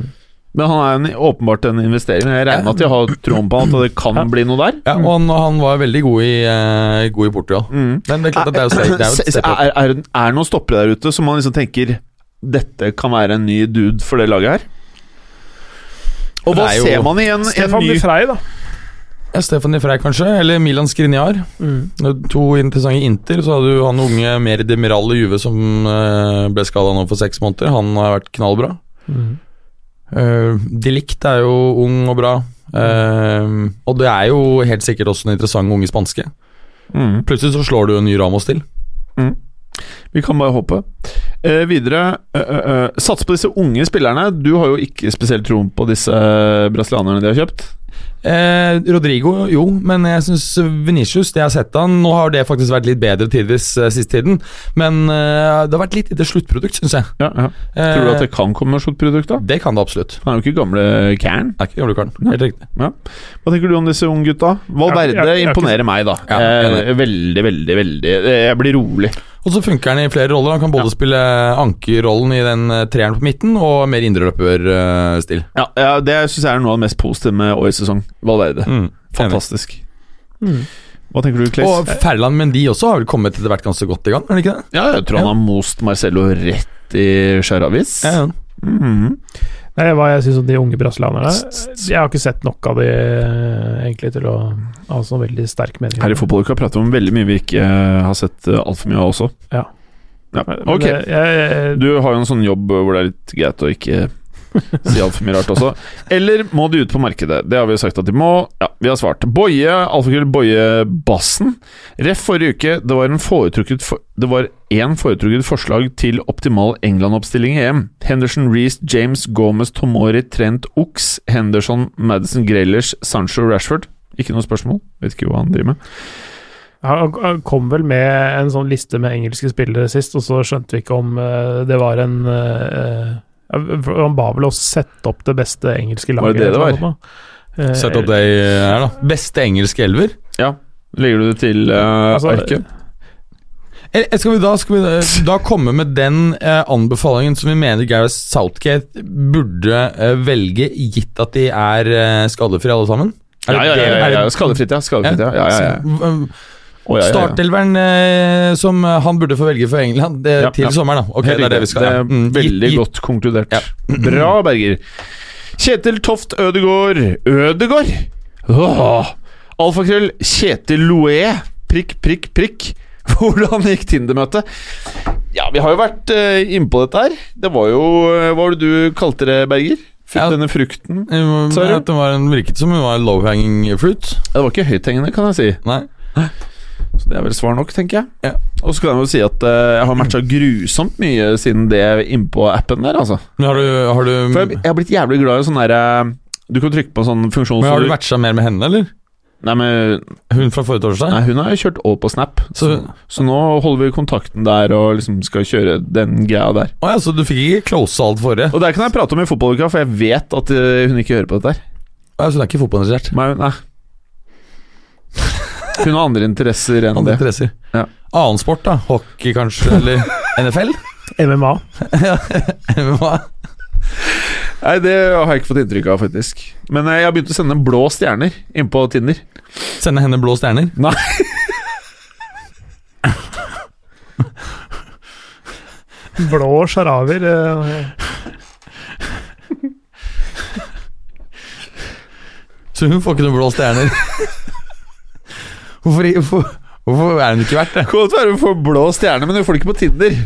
Men han er en, åpenbart en investering. Jeg regner med at de har troen på han, at det kan Ja. bli noe der. Ja, og han, han var veldig god i, uh, god i Portugal. Mm. Men det er klart at det er jo steg, det er jo er, er, er det noen stoppere der ute som man liksom tenker Dette kan være en ny dude for det laget her? Og hva jo- ser man i en, en ny Frey, da. Ja, Stefan Di Frey, kanskje? Eller Milan Skriniar. Mm. To interessante Inter. Så hadde du han unge Mer Demiral i Juve som eh, ble skada nå for seks måneder. Han har vært knallbra. Mm. Uh, De Ligt er jo ung og bra. Uh, og det er jo helt sikkert også en interessant unge spanske. mm. Plutselig så slår du en ny Ramos til. Vi kan bare håpe. Eh, videre eh, eh, eh, Sats på disse unge spillerne. Du har jo ikke spesielt tro på disse brasilianerne de har kjøpt. Eh, Rodrigo, jo, men jeg syns Venicius, det jeg har sett han Nå har det faktisk vært litt bedre tidvis eh, siste tiden, men eh, det har vært litt lite sluttprodukt, syns jeg. Ja, ja. Eh, Tror du at det kan komme noe sluttprodukt, da? Det kan det absolutt. Han er jo ikke gamle Kern. Det er ikke gamle karen. Helt riktig. Hva tenker du om disse unge gutta? Valverde Jeg- jeg- jeg imponerer meg, da. Ja, Eh, veldig, veldig, veldig Jeg blir rolig. Og så funker han i flere roller. Han kan både spille ankerrollen i den eh, treeren på midten, og mer indreløperstil. Ja, ja Det syns jeg er noe av det mest positive med årets sesong. Valverde. Mm. Fantastisk. Mm. Hva tenker du, Claes? Og Ferland Mendy også har vel kommet etter hvert ganske godt i gang, er det ikke det? Ja, jeg tror han har most Marcello rett i Sharavis. Ja, ja. Mhm. Nei, hva jeg syns om de unge brasilianerne Jeg har ikke sett nok av de eh, egentlig til å ha så veldig sterk mening. Her i Fotballuka prater vi om veldig mye vi ikke eh, har sett uh, altfor mye av også. Ja. ja. Ok. det- jeg, jeg, Du har jo en sånn jobb hvor det er litt greit å ikke si altfor mye rart også. Eller må de ut på markedet? Det har vi jo sagt at de må. Ja, vi har svart. Boje, alfakrøll Boje Bassen. Ref forrige uke. Det var en foretrukket for, Det var én foretrukket forslag til optimal England-oppstilling i EM. Henderson, Reece, James, Gomez, Tomori, Trent, Ox, Henderson, Madison, Grealish, Sancho, Rashford. Ikke noe spørsmål. Vet ikke hva han driver med. Han kom vel med en sånn liste med engelske spillere sist, og så skjønte vi ikke om eh, det var en eh, Han ba vel oss sette opp det beste engelske laget. Var det det det var? Eh, Sett opp det her, da. Beste engelske elver? Ja. Legger du det til uh, Altså, arket? Eh, Skal vi da, skal vi eh, da komme med den eh, anbefalingen som vi mener Gareth Southgate burde eh, velge, gitt at de er eh, skadefrie alle sammen? Er Ja, ja, ja, ja, ja. Skadefritt, ja. Skadefritt, ja. ja, ja, ja. Eh, ja, ja, ja. Startelveren eh, som han burde få velge for England det, Ja, til ja. sommeren, da. okay, Helt det er det vi skal Det ja. er Mm, veldig gitt- godt konkludert. Ja. Bra, Berger. Kjetil Toft Ødegård Ødegård? Åh. Alfakrøll Kjetil Loé. Prikk, prikk, prikk. Hvordan gikk Tinder-møtet? Ja, vi har jo vært uh, innpå dette her. Det var jo eh, Hva var det du kalte det, Berger? Fikk Ja. denne frukten? Eh, Sorry. At det var en, virket som hun var low hanging fruit. Det var ikke høythengende, kan jeg si. Nei. Så det er vel svar nok, tenker jeg. Ja. Og så kan jeg jo si at uh, jeg har matcha grusomt mye siden det innpå appen der, altså. Men har du, har du, For jeg, jeg har blitt jævlig glad i sånn derre Du kan trykke på en sånn funksjon men har du matcha mer med henne, eller? Nei, men Hun fra forrige torsdag? Nei, hun har jo kjørt over på Snap. Så, Så- så nå holder vi kontakten der og liksom skal kjøre den greia der. Å ja, så du fikk ikke close alt forrige? Og der kan jeg prate om i fotballuka, for jeg vet at eh, hun ikke hører på dette her. Ja, så hun er ikke fotballinteressert? Nei, nei. Hun har andre interesser enn Andre det. interesser. Ja. Annen sport, da? Hockey, kanskje? Eller NFL? MMA. MMA. Nei, det har jeg ikke fått inntrykk av, faktisk. Men eh, jeg har begynt å sende blå stjerner innpå Tinder. Sende henne blå stjerner? Nei. Blå sjaraver. eh, Så hun får ikke noen blå stjerner? Hvorfor, hvorfor, hvorfor er hun ikke verdt det? Kan godt være hun får blå stjerne, men hun får det ikke på Tinder.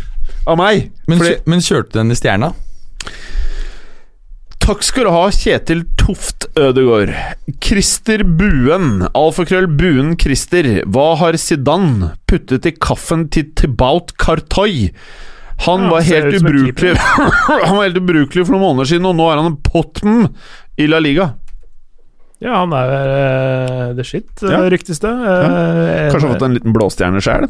Av meg. Men, Fordi, men kjørte du den i stjerna? takk skal du ha, Kjetil Toft Ødegård. Christer Buen. Alfakrøll Buen Christer. Hva har Zidane puttet i kaffen til Tibaut Kartoy? Han Ja, var helt ubrukelig Han var helt ubrukelig for noen måneder siden, og nå er han en potten i La Liga. Ja, han er uh, the shit, Ja. ja. ryktes det. Eh, Kanskje har fått en liten blåstjerne sjæl?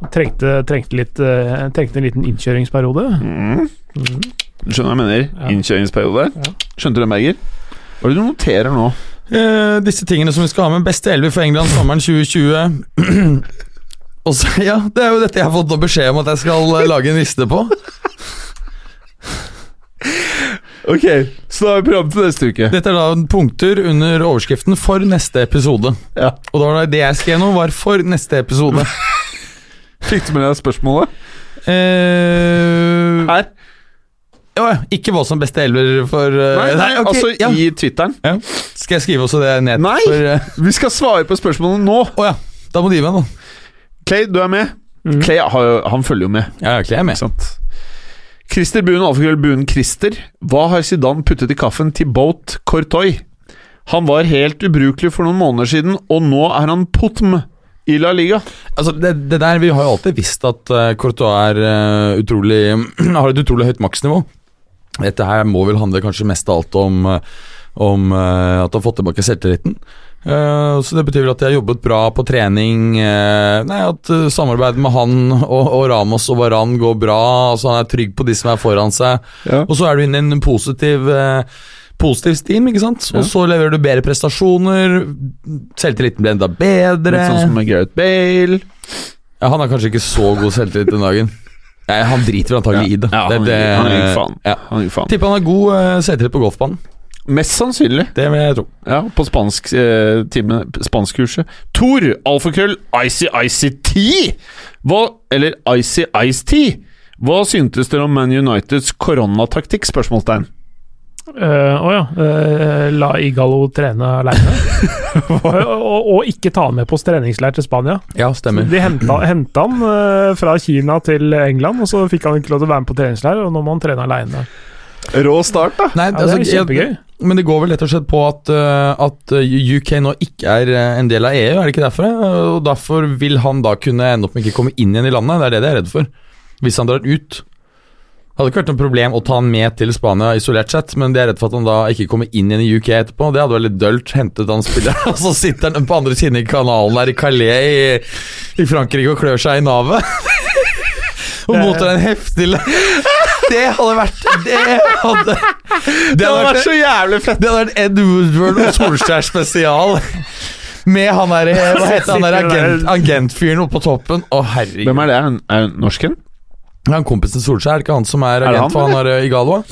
Han trengte, trengte, litt, uh, trengte en liten innkjøringsperiode. Mm. Mm. Du skjønner hva jeg mener? Ja. Innkjøringsperiode. Ja. Skjønte du det, Berger? Hva er det du noterer nå? Eh, disse tingene som vi skal ha med. Beste elver for England sommeren 2020. Også, ja, Det er jo dette jeg har fått beskjed om at jeg skal eh, lage en liste på. Ok, så da har vi program til neste uke. Dette er da punkter under overskriften 'For neste episode'. Ja. Og da var det det jeg skrev nå, var 'For neste episode'. Fikk du med deg spørsmålet? Eh, Her? ja, ja, ikke hva som beste elver for eh, Nei, nei ok, altså ja. i Twitteren. ja. Skal jeg skrive også det ned? Nei! For, eh, Vi skal svare på spørsmålet nå. Å ja, da må de med, da. Clay, du er med? Mhm. Clay har jo, han følger jo med. Ja, jeg er Ikke med. sant? Christer Buen, alfakrøll Buen Christer. Hva har Zidane puttet i kaffen til Boat Cortoy? Han var helt ubrukelig for noen måneder siden, og nå er han potm i La Liga. Altså, det, det der, Vi har jo alltid visst at uh, Courtois er uh, utrolig har et utrolig høyt maksnivå. Dette her må vel handle kanskje mest av alt om, om eh, at han har fått tilbake selvtilliten. Eh, så Det betyr vel at de har jobbet bra på trening. eh, nei, At uh, samarbeidet med han og, og Ramos og Varan går bra. altså Han er trygg på de som er foran seg. Ja. Og så er du inne i en positiv eh, Positiv steam, ikke sant? Ja. Og så leverer du bedre prestasjoner. Selvtilliten blir enda bedre. Litt sånn som med Gareth Bale. Ja, Han har kanskje ikke så god selvtillit den dagen. Nei, Han driter vel antagelig i det. Ja, han, det han gikk han, Ja. Han gikk faen. Tipper han har god uh, selvtillit på golfbanen. Mest sannsynlig. Det vil jeg tro. Ja, på spansk eh, time, spanskkurset. Tor, alfakrøll, icy icy tea! Hva, eller icy ice tea? Hva syntes dere om Man Uniteds koronataktikk? Spørsmålstegn. Eh, Å ja. Uh, la Igalo trene aleine. og, og, og ikke ta han med på treningsleir til Spania. Ja, stemmer. De henta, henta han eh, fra Kina til England, og så fikk han ikke lov til å være med på treningsleir, og nå må han trene aleine. Rå start, da. Nei, Ja, det altså, er kjempegøy. jeg- men det går vel rett og slett på at, uh, at uh, UK nå ikke er uh, en del av EU, er det ikke derfor? Og derfor vil han da kunne ende opp med ikke komme inn igjen i landet, det er det de er redd for. Hvis han drar ut. Det hadde ikke vært noe problem å ta han med til Spania isolert sett, men de er redd for at han da ikke kommer inn igjen i UK etterpå. Det hadde vært litt dølt. Hentet han spilleren, og så sitter han på andre siden i kanalen der i Calais i, i Frankrike og klør seg i navet. og mottar en heftig Det hadde vært Det hadde Det Det hadde vært så jævlig fett! det hadde vært Ed Woodward og Solskjær spesial. Med han der Hva heter han der agent, agentfyren oppe på toppen? Å, herregud. Hvem er det? Er han- Er han norsken? Ja, Han kompisen Solskjær, er det ikke han som er det agent han, for han der i Igalo?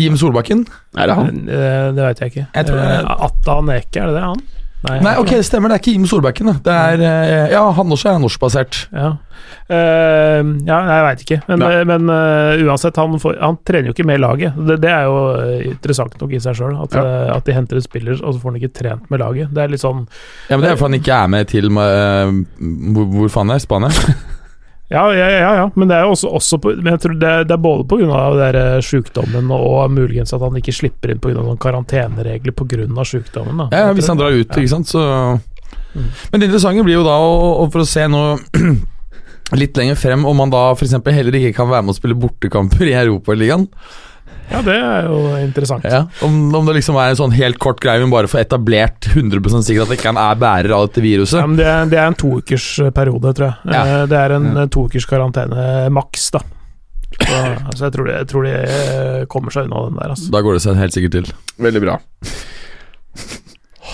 Jim Solbakken? Er det han? Det, Det veit jeg ikke. Jeg tror det er- Eh, Atta Neke, er det det, han? Nei, ok, det stemmer. Det er ikke Jim Solbakken. Det er, eh, ja, Han også er norskbasert. Ja, uh, ja jeg veit ikke. Men, Nei. men uh, uansett, han, får, han trener jo ikke med laget. Det, det er jo interessant nok i seg sjøl. At, Ja. uh, at de henter en spiller, og så får han ikke trent med laget. Det er litt sånn Ja, men Det er fordi han ikke er med til hvor, hvor faen er? Spania? Ja, ja, ja, ja. men det er jo også, også på, men jeg tror det, det er både pga. sykdommen og muligens at han ikke slipper inn pga. karanteneregler pga. sykdommen. Da. Ja, Hvis han drar ut, ikke sant, så Men det interessante blir jo da, og, og for å se nå litt lenger frem, om han da f.eks. heller ikke kan være med å spille bortekamper i Europaligaen. Ja, det er jo interessant. Ja. Om, om det liksom er en sånn helt kort greie, men bare få etablert 100 sikkert at ikke han er bærer av dette viruset. Ja, men det, er, det er en toukers periode, tror jeg. Ja. Eh, Det er en eh, toukers karantene maks, da. Så, altså, jeg, tror de, jeg tror de eh, kommer seg unna den der. Altså. Da går det seg helt sikkert til. Veldig bra.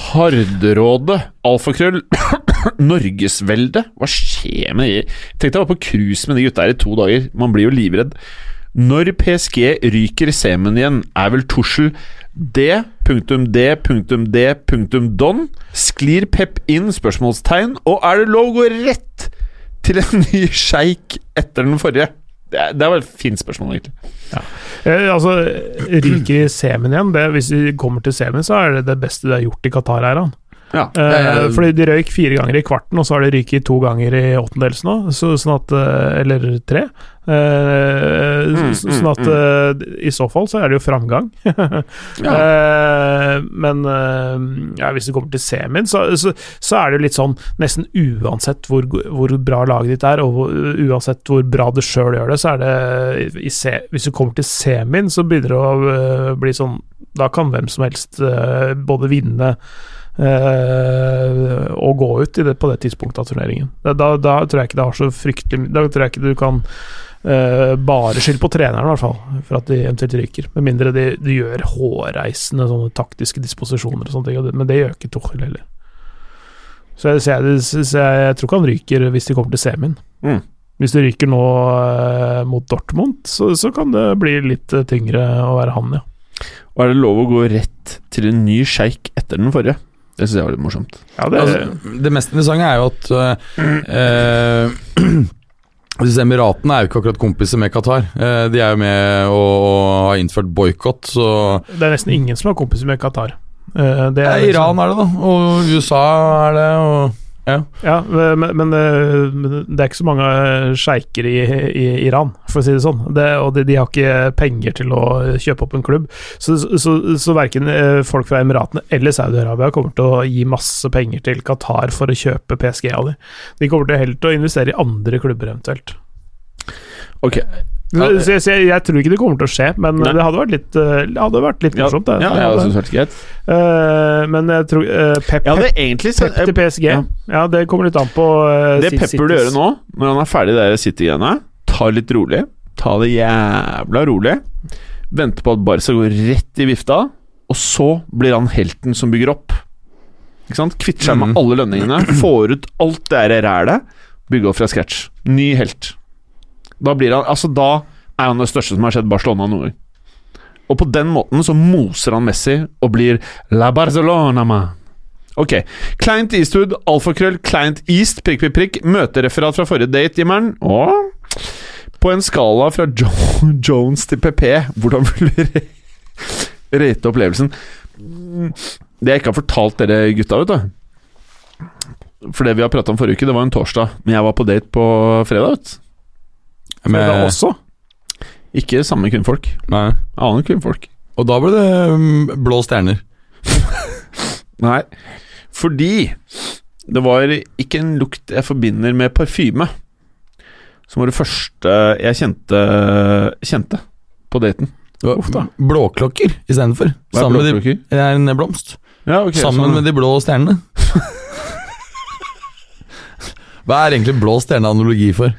Harderådet, alfakrøll, Norgesvelde. Hva skjer med de? Tenk deg å være på cruise med de gutta her i to dager. Man blir jo livredd. Når PSG ryker semen igjen, er vel Tussel D, punktum D, punktum D, punktum Don. Sklir Pep inn? Spørsmålstegn. Og er det lov å gå rett til en ny sjeik etter den forrige? Det var et fint spørsmål, egentlig. Eh, altså, ryker i semen igjen. Det, hvis vi kommer til semen, så er det det beste du har gjort i Qatar, han. Ja. Eh, fordi de røyk fire ganger i kvarten, og så har de ryket to ganger i åttendels nå. Så, sånn at eh, Eller tre. Eh, Mm, så- sånn at eh, i så fall så er det jo framgang. Eh, men ja, hvis det kommer til semien, så, så, så er det jo litt sånn nesten uansett hvor, hvor bra laget ditt er, og uansett hvor bra du sjøl gjør det, så er det i se, Hvis du kommer til semien, så begynner det å bli sånn Da kan hvem som helst både vinne eh, og gå ut i det, på det tidspunktet av turneringen. Da, da, da tror jeg ikke det har så fryktelig Da tror jeg ikke du kan eh, bare skylde på treneren, i hvert fall, for at de eventuelt ryker. Med mindre de, de gjør hårreisende sånne taktiske disposisjoner og sånne ting, men det gjør ikke Tuchel heller. Så jeg, så jeg, så jeg, jeg tror ikke han ryker hvis de kommer til semien. Mm. Hvis de ryker nå eh, mot Dortmund, så, så kan det bli litt eh, tyngre å være han, ja. Og er det lov å gå rett til en ny sjeik etter den forrige? Det syns jeg var litt morsomt. ja det, Altså, det mest interessante er jo at uh, disse Emiratene er jo ikke akkurat kompiser med Qatar. Eh, de er jo med og, og har innført boikott, så det er nesten ingen som har kompiser med Qatar. Eh, det ja, er Iran er det, da. Og USA er det. Og, ja. Ja, men, men, det er ikke så mange eh, sjeiker i, i Iran, for å si det sånn. Det, og de, de har ikke penger til å kjøpe opp en klubb. Så, så, så verken eh, folk fra Emiratene eller Saudi-Arabia kommer til å gi masse penger til Qatar for å kjøpe PSG av dem. De kommer til heller til å investere i andre klubber, eventuelt. Ok. Så jeg, så jeg, jeg tror ikke det kommer til å skje, men Nei. det hadde vært litt, eh, det hadde vært litt morsomt. det. ja, ja, jeg hadde- det greit. Eh, men jeg tror uh, Pep, Jeg hadde Pep, egentlig Pep til PSG, ja. ja. det kommer litt an på uh, Det Pep burde gjøre nå, når han er ferdig i City-greiene, ta litt rolig. Ta det jævla rolig. Vente på at Barca går rett i vifta, og så blir han helten som bygger opp. Ikke sant? Kvitter seg med Mhm. alle lønningene, får ut alt det der rælet, bygge opp fra scratch. Ny helt. Da blir han Altså, da er han det største som har skjedd Barcelona noen gang. Og på den måten så moser han Messi og blir La Barcelona man. Ok. Client Eastwood, alfakrøll, Client East, prikk, prikk, prikk. Møtereferat fra forrige date, Jimmeren. På en skala fra jo Jones til PP, hvordan vil du rate opplevelsen? Det jeg ikke har fortalt dere gutta, vet du For det vi har prata om forrige uke, det var en torsdag, men jeg var på date på fredag, vet du. Med, også. Ikke samme kvinnfolk. nei. Annen kvinnfolk. Og da ble det mm, blå stjerner. Nei, fordi det var ikke en lukt jeg forbinder med parfyme. Som var det første jeg kjente, kjente på daten. Uff da. Blåklokker istedenfor. Det er en blomst. Ja, okay, Sammen sånn. med de blå stjernene. Hva er egentlig blå stjerne-analogi for?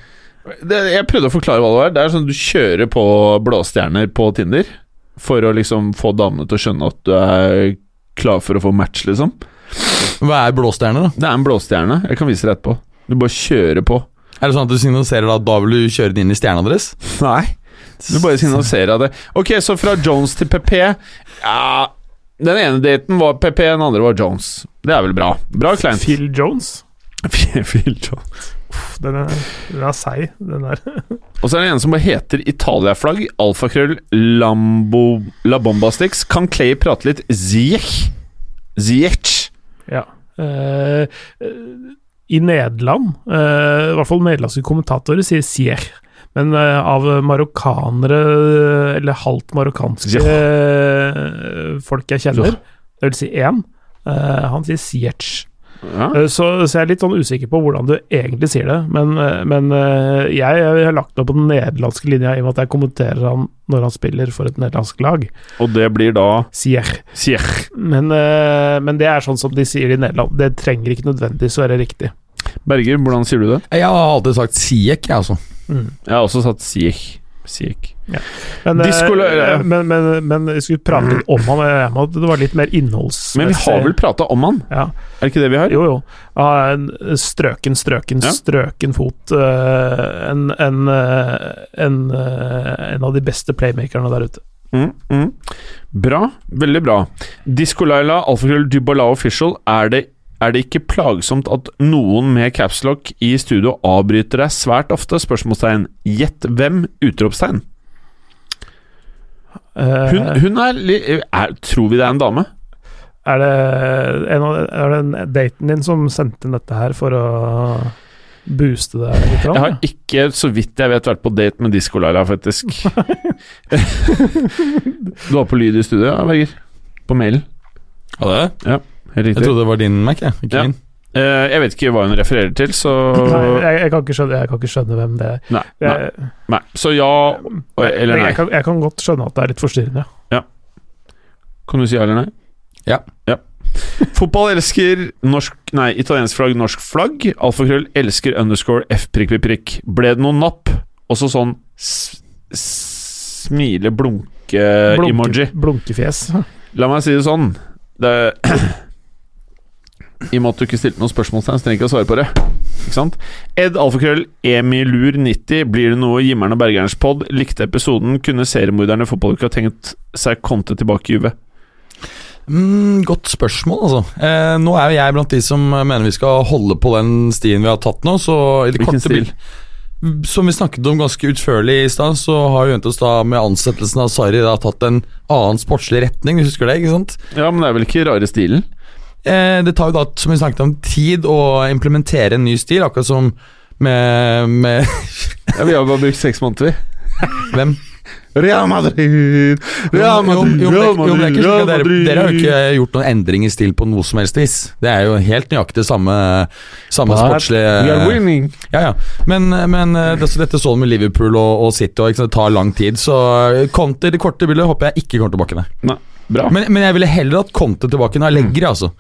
Det, Jeg prøvde å forklare hva det var. Det er sånn du kjører på blåstjerner på Tinder for å liksom få damene til å skjønne at du er klar for å få match, liksom. Hva er blåstjerne, da? Det er en blåstjerne. Jeg kan vise deg etterpå. Du bare kjører på. Er det sånn at du signaliserer at da vil du kjøre den inn i stjerna deres? Nei. Du bare signaliserer det. Ok, så fra Jones til PP Ja Den ene daten var PP, den andre var Jones. Det er vel bra. Bra kleint. Phil Jones. Phil Jones. Uff, Den er, den er seig, den der. Og så er det en som bare heter Italia-flagg. Alfakrøll Lambo La Bombastix. Kan Clay prate litt Ziech? Ziech. Ja. Eh, I Nederland, uh, i hvert fall nederlandske kommentatorer, sier ziech. Men uh, av marokkanere, eller halvt marokkanske ja. folk jeg kjenner, det vil si én, han sier Siech. Ja. Eh, Så, så jeg er litt sånn usikker på hvordan du egentlig sier det, men, eh, men eh, jeg, jeg har lagt meg på den nederlandske linja i og med at jeg kommenterer han når han spiller for et nederlandsk lag. Og det blir da Sier. Sier. Men, men det er sånn som de sier i Nederland. Det trenger ikke nødvendigvis å være riktig. Berger, hvordan sier du det? Jeg har alltid sagt Siek, jeg, altså. Jeg har også sagt Siek. Ziech. Men, eh, ja. men, men, men vi skulle prate litt om han. Jeg må, det var litt mer innholdsmessig. Men vi har vel prata om han? ja. Er det ikke det vi har? Jo, jo. En strøken, strøken, strøken fot. eh, En, en, eh, en, en av de beste playmakerne der ute. Mm, mm. Bra. Veldig bra. Disko-Laila, alfakrøll Dybala official. Er det, er det ikke plagsomt at noen med capslock i studio avbryter deg svært ofte? Spørsmålstegn. Gjett hvem? Utropstegn. Eh, Hun, hun er, er Tror vi det er en dame? er, det en av, er det en daten din som sendte inn dette her for å booste deg litt? Jeg har ikke, så vidt jeg vet, vært på date med Disko-Laila, faktisk. du var på lyd i studio, Berger? På mailen? Ja, det? Helt Jeg trodde det var din Mac, jeg. Ikke Ja. min. Eh, jeg vet ikke hva hun refererer til, så Nei, jeg, jeg, kan ikke skjønne, jeg kan ikke skjønne hvem det er. Nei. nei, nei. Så ja eller jeg, nei. kan, jeg kan godt skjønne at det er litt forstyrrende. Ja. Kan du si ja eller nei? Ja. ja. Fotball elsker norsk Nei, italiensk flagg, norsk flagg. Alfakrøll elsker underscore f prikk, prikk, prikk. Ble det noen napp? Også sånn s smile, blunke-emoji. Blunke, Blunkefjes. La meg si det sånn. Det I og med at du ikke stilte noen spørsmålstegn, så trenger ikke å svare på det. Ikke sant? Ed Alfakrøll, Emilur90. Blir det noe Jimmer'n og Bergerens pod? Likte episoden. Kunne seriemorderne i fotballuka tenkt seg Conte tilbake i Juve? Mm, godt spørsmål, altså. Eh, nå er jo jeg blant de som mener vi skal holde på den stien vi har tatt nå. Så i det Hvilken stil? Som vi snakket om ganske utførlig i stad, så har Juventus da med ansettelsen av Sarri da tatt en annen sportslig retning, du husker det? ikke sant? Ja, men det er vel ikke rare stilen? Eh, det tar jo da, som vi snakket om, tid å implementere en ny stil, akkurat som med, med Ja, Vi har bare brukt seks måneder, vi. Hvem? Real Madrid, Real Madrid, Real er Real dere, Madrid. dere har jo ikke gjort noen endring i stil på noe som helst vis. Det er jo helt nøyaktig samme, samme sportslige We are winning. Ja, ja. Men, men eh, det, så dette så du med Liverpool og, og City, og det tar lang tid. Så eh, Conte det korte bildet håper jeg ikke kommer tilbake. Nei. Bra. Men, men jeg ville heller hatt Conte tilbake enn Allegri, altså.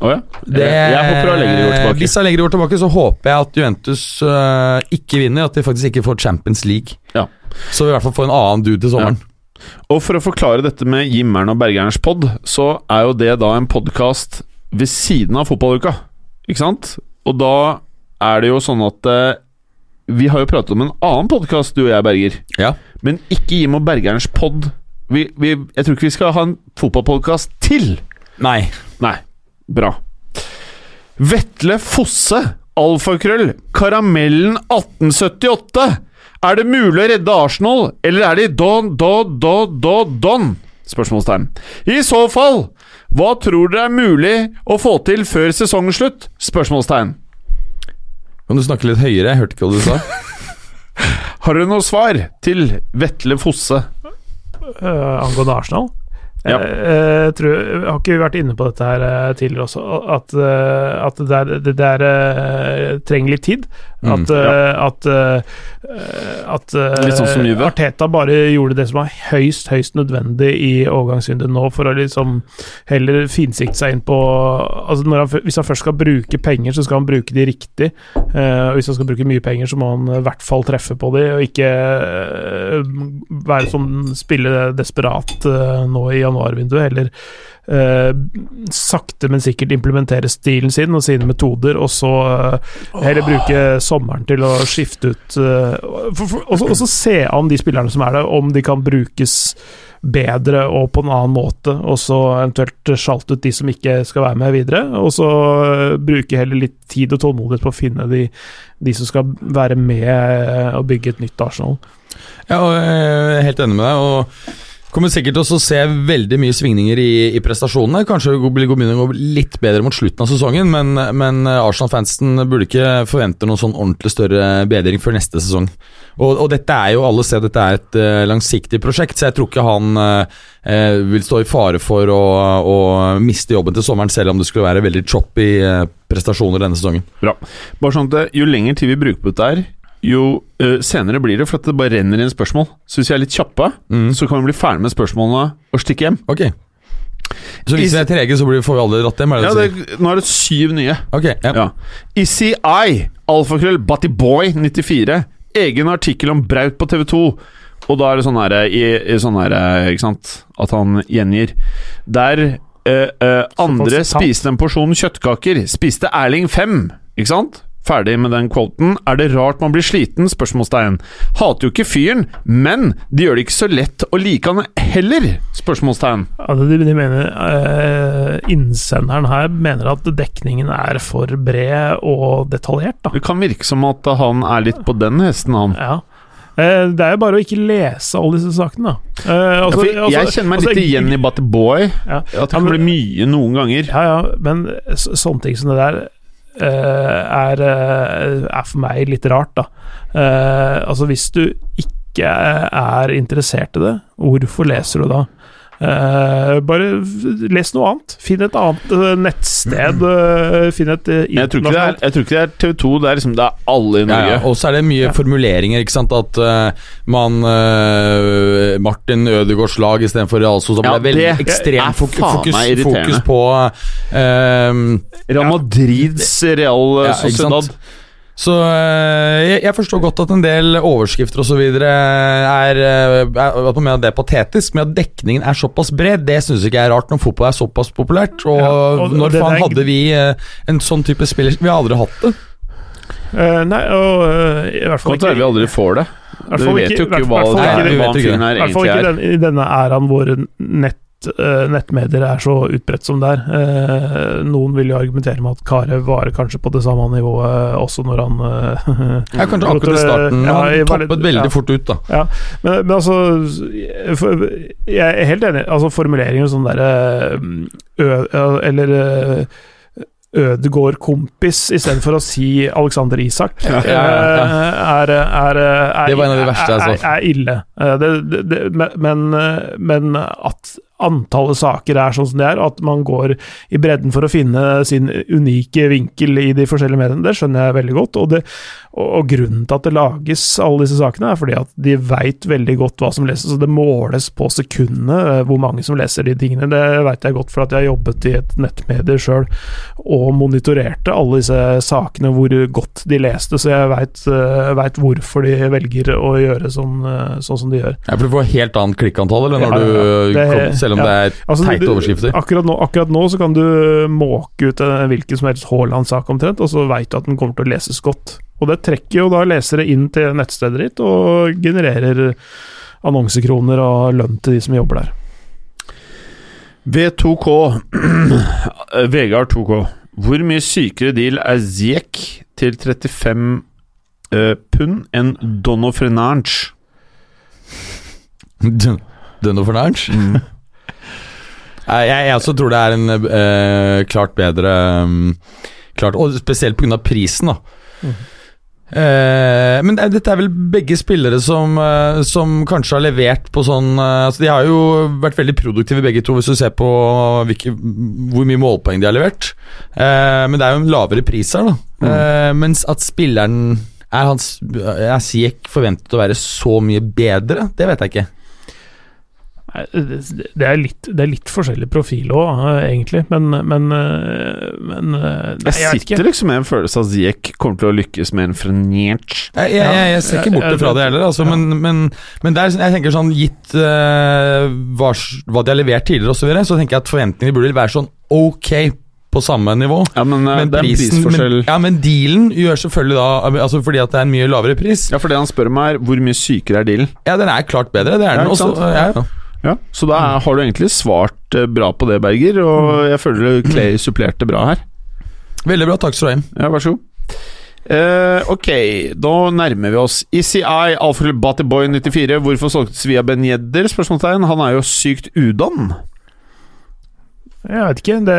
Oh, ja. Det, jeg, håper Allegri går tilbake. Hvis Allegri går tilbake, så håper jeg at Juventus uh, ikke vinner, at de faktisk ikke får Champions League. Ja. Så vi i hvert fall får en annen dude til sommeren. Og for å forklare dette med Jimmeren og Bergerens pod, så er jo det da en podkast ved siden av fotballuka. Ikke sant? Og da er det jo sånn at uh, Vi har jo pratet om en annen podkast, du og jeg, Berger. Ja. Men ikke Jim og Bergerens pod. Vi, vi, jeg tror ikke vi skal ha en fotballpodkast til. Nei. Nei. Bra. Vetle Fosse, alfakrøll, Karamellen 1878. Er det mulig å redde Arsenal, eller er de don, don, don, don, don? Spørsmålstegn. I så fall, hva tror dere er mulig å få til før sesongslutt? Spørsmålstegn. Kan du snakke litt høyere? Jeg hørte ikke hva du sa. Har dere noe svar til Vetle Fosse? Eh, angående Arsenal. Ja. Jeg, jeg har ikke vært inne på dette her eh, tidligere også, at, eh, at det der, det der eh, trenger litt tid. Mm, At, eh, at, eh, at eh, Litt sånn som Juve. Arteta bare gjorde det som var høyst, høyst nødvendig i overgangsvinduet nå, for å liksom heller finsikte seg inn på altså han, Hvis han først skal bruke penger, så skal han bruke de riktig. Eh, og hvis han skal bruke mye penger, så må han i hvert fall treffe på de, og ikke eh, være sånn spille desperat eh, nå i januarvinduet. Heller eh, sakte, men sikkert implementere stilen sin og sine metoder, og så eh, heller bruke sommeren til å skifte ut eh, og så se an de spillerne som er der, om de kan brukes bedre og på en annen måte, og så eventuelt sjalte ut de som ikke skal være med videre, og så eh, bruke heller litt tid og tålmodighet på å finne de, de som skal være med eh, og bygge et nytt Arsenal. Ja, og jeg er helt enig med deg. og Kommer sikkert til å se veldig mye svingninger i, i prestasjonene. Kanskje begynner å gå litt bedre mot slutten av sesongen, men, men Arsenal-fansen burde ikke forvente noen sånn ordentlig større bedring før neste sesong. Og, og dette er jo, alle ser dette er et uh, langsiktig prosjekt, så jeg tror ikke han uh, vil stå i fare for å, å, miste jobben til sommeren, selv om det skulle være veldig choppy uh, prestasjoner denne sesongen. Bra. Bare sånn at Jo lenger tid vi bruker på dette her, jo uh, senere blir det, for at det bare renner inn spørsmål. Så hvis vi er litt kjappe, Mm. så kan vi bli ferdig med spørsmålene og stikke hjem. Ok. Så hvis vi er trege, så får vi aldri dratt hjem? Er det Ja, det nå er det syv nye. Ok, yep. Ja. Issy I, alfakrøll, Buttyboy94. Egen artikkel om Braut på TV2. Og da er det sånn her i, i sånn her, ikke sant At han gjengir. Der uh, uh, andre spiste en porsjon kjøttkaker, spiste Erling fem. Ikke sant? Ferdig med den quoten. Er det rart man blir sliten? Spørsmålstegn. Hater jo ikke fyren, men de gjør det ikke så lett å like han heller? Spørsmålstegn. Altså, de, de mener eh, Innsenderen her mener at dekningen er for bred og detaljert, da. Det kan virke som at han er litt på den hesten, han. Ja. Eh, det er jo bare å ikke lese alle disse sakene, da. Eh, Ja, altså- for jeg altså- kjenner meg altså, litt igjen i Butterboy. Ja. At det Ja, kan men- bli mye noen ganger. Ja, ja, men så, sånne ting som det der er, eh, er for meg litt rart, da. Eh, altså, hvis du ikke er interessert i det, hvorfor leser du da? Eh, bare les noe annet. Finn et annet uh, nettsted. Uh, finn et jeg tror er, jeg tror ikke det er TV2, det er liksom Det er alle i Norge. ja. Og så er det mye Ja. formuleringer, ikke sant. At man Martin Ødegaards lag istedenfor Real Sosa. Ja, det er veldig det er ekstremt fok faen fokus, fokus på eh, Real Madrids Real Ja, Sociedad. Så eh, jeg, jeg forstår godt at en del overskrifter osv. er eh, er- At man mener det er patetisk, men at dekningen er såpass bred, det syns ikke jeg er rart når fotball er såpass populært. Og, Ja, og når faen hadde vi eh, en sånn type spiller Vi har aldri hatt det. Uh, nei, og uh, i hvert fall Godt være vi aldri får det. Du vet jo ikke hva, er, hva vi vet ikke fyren her I hvert fall egentlig ikke er. den, i denne æraen hvor nett, nettmedier er så utbredt som det er. Eh, noen vil jo argumentere med at Carew var kanskje på det samme nivået også når han eh, Ja, kanskje akkurat i starten. Ja, Han toppet veldig ja. fort ut, da. Men, men altså Jeg er helt enig. Altså Formuleringer sånn derre Eller eh, Ødegård-kompis istedenfor å si Alexander Isak, Ja, ja, ja. eh, er, er, er, Det var en av de verste, jeg så. er, er ille. Eh, Det, det, det, men, eh, men at antallet saker er sånn som det er, at man går i bredden for å finne sin unike vinkel i de forskjellige mediene, det skjønner jeg veldig godt. Og, det, og, grunnen til at det lages alle disse sakene, er fordi at de veit veldig godt hva som leses, og det måles på sekundene eh, hvor mange som leser de tingene. Det veit jeg godt, for at jeg har jobbet i et nettmedie sjøl og monitorerte alle disse sakene, hvor godt de leste, så jeg veit hvorfor de velger å gjøre sånn, eh, sånn som de gjør. Ja, for du får helt annet klikkantall eller når Ja, ja, ja. du kom, selv om ja. det er Altså, teite overskrifter. Akkurat nå, akkurat nå så kan du måke ut en hvilken som helst Haaland-sak omtrent, og så veit du at den kommer til å leses godt. Og det trekker jo da lesere inn til nettstedet ditt, og genererer annonsekroner og lønn til de som jobber der. V2K. Eh, Vegard 2K. Hvor mye sykere deal er Ziek til 35 uh, pund enn Dono Frenange? Dono Frenange? Mm. Nei, Jeg, jeg også tror det er en uh, klart bedre um, klart, Og spesielt pga. prisen, da. Mm. Uh, men det, dette er vel begge spillere som, uh, som kanskje har levert på sånn eh, altså De har jo vært veldig produktive begge to, hvis du ser på hvilke, hvor mye målpoeng de har levert. Eh, men det er jo en lavere pris her, da. Eh, mens at spilleren er hans Er Siek forventet å være så mye bedre? Det vet jeg ikke. Det er litt, det er litt forskjellig profil òg, egentlig, men, men, eh, men eh, nei, Jeg ikke. sitter liksom med en følelse av at Ziek kommer til å lykkes med en frenert Jeg, jeg, jeg, jeg ser ikke bort fra det heller, altså, men, men, men det er, jeg tenker sånn gitt uh, hva, hva de har levert tidligere osv., så, videre, så tenker jeg at forventningene burde være sånn ok på samme nivå. Ja, men, eh, Men det er en prisen, prisforskjell. men, ja, men dealen gjør selvfølgelig da altså Fordi at det er en mye lavere pris. Ja, for det han spør meg, er hvor mye sykere er dealen? Ja, den er klart bedre, det er Ja, den. Også, ja, ja. Ja, Så da har du egentlig svart eh, bra på det, Berger, og jeg føler Clay supplerte bra her. Veldig bra, takk skal du ha. Ja, vær så god. Uh, ok, da nærmer vi oss. ECI, Alfred Batyboy94. Hvorfor solgtes Svia Ben Yedder? Spørsmålstegn. Han er jo sykt udan. Jeg vet ikke. Det,